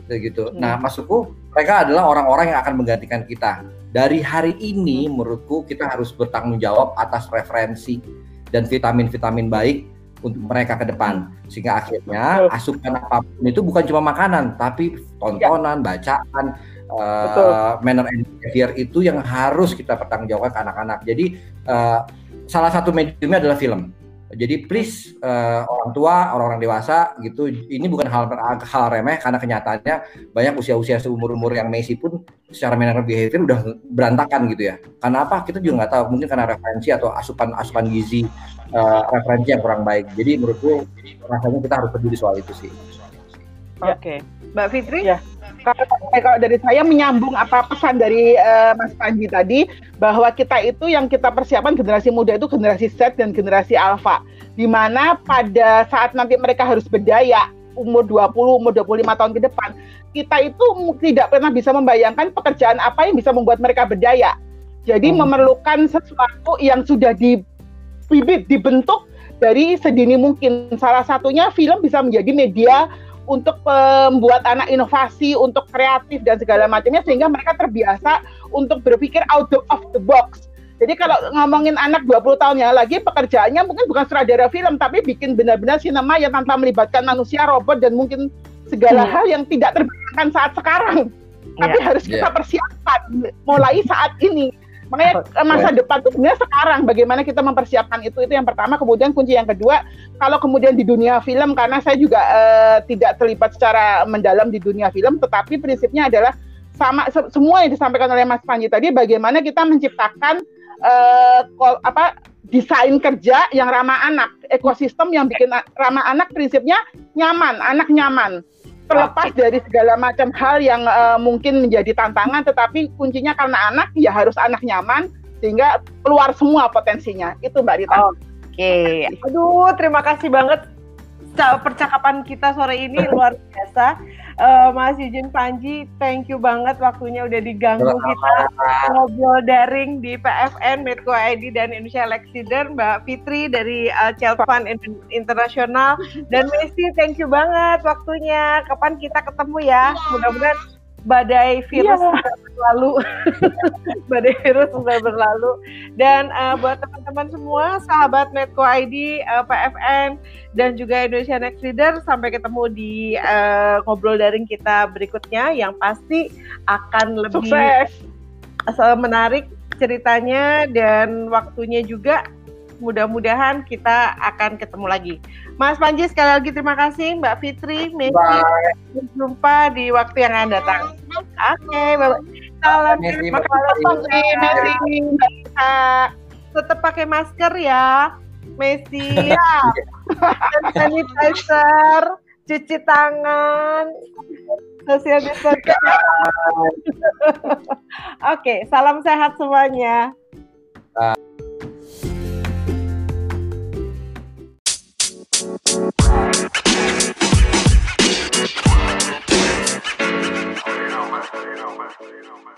gitu. Hmm. Nah, maksudku mereka adalah orang-orang yang akan menggantikan kita. Dari hari ini menurutku kita harus bertanggung jawab atas referensi dan vitamin-vitamin baik untuk mereka ke depan sehingga akhirnya asupan apa pun itu bukan cuma makanan tapi tontonan, ya. bacaan, uh, manner and behavior itu yang harus kita pertanggungjawabkan ke anak-anak. Jadi uh, salah satu mediumnya adalah film. Jadi please uh, orang tua, orang-orang dewasa gitu, ini bukan hal hal remeh karena kenyataannya banyak usia-usia seumur-umur yang Messi pun secara manner behavior udah berantakan gitu ya. Karena apa? Kita juga nggak tahu, mungkin karena referensi atau asupan-asupan gizi uh, referensi yang kurang baik. Jadi menurutku rasanya kita harus peduli soal itu sih. Oke, okay. Mbak Fitri? Ya kalau dari saya menyambung apa pesan dari uh, Mas Panji tadi bahwa kita itu yang kita persiapan generasi muda itu generasi Z dan generasi Alpha di mana pada saat nanti mereka harus berdaya umur 20, umur 25 tahun ke depan kita itu tidak pernah bisa membayangkan pekerjaan apa yang bisa membuat mereka berdaya. Jadi hmm. memerlukan sesuatu yang sudah dibibit, dibentuk dari sedini mungkin. Salah satunya film bisa menjadi media untuk membuat anak inovasi, untuk kreatif dan segala macamnya sehingga mereka terbiasa untuk berpikir out of the box. Jadi kalau ngomongin anak 20 tahun yang lagi pekerjaannya mungkin bukan sutradara film tapi bikin benar-benar sinema yang tanpa melibatkan manusia, robot dan mungkin segala hmm. hal yang tidak terbayangkan saat sekarang. Yeah. Tapi harus yeah. kita persiapkan mulai saat ini. Makanya masa depan itu sebenarnya sekarang bagaimana kita mempersiapkan itu itu yang pertama. Kemudian kunci yang kedua, kalau kemudian di dunia film karena saya juga uh, tidak terlibat secara mendalam di dunia film, tetapi prinsipnya adalah sama se semua yang disampaikan oleh Mas Panji tadi bagaimana kita menciptakan uh, apa desain kerja yang ramah anak, ekosistem yang bikin ramah anak prinsipnya nyaman, anak nyaman terlepas dari segala macam hal yang uh, mungkin menjadi tantangan tetapi kuncinya karena anak ya harus anak nyaman sehingga keluar semua potensinya itu Mbak Rita. Oke, okay. aduh terima kasih banget percakapan kita sore ini luar biasa. Uh, Mas Yujin Panji, thank you banget waktunya udah diganggu kita ngobrol daring di PFN, Medco ID dan Indonesia Lexider, Mbak Fitri dari uh, Child Fund Internasional dan Messi, thank you banget waktunya. Kapan kita ketemu ya? Mudah-mudahan badai virus yeah. sudah berlalu badai virus sudah berlalu dan uh, buat teman-teman semua sahabat Medco ID uh, eh, PFN dan juga Indonesia Next Leader sampai ketemu di uh, ngobrol daring kita berikutnya yang pasti akan lebih Sukses. menarik ceritanya dan waktunya juga mudah-mudahan kita akan ketemu lagi. Mas Panji sekali lagi terima kasih Mbak Fitri, Messi. Jumpa di waktu yang akan datang. Oke, okay, Salam terima kasih. Tetap pakai masker ya. Messi, hand sanitizer, cuci tangan, social distancing. Oke, salam sehat semuanya. You know, man. You.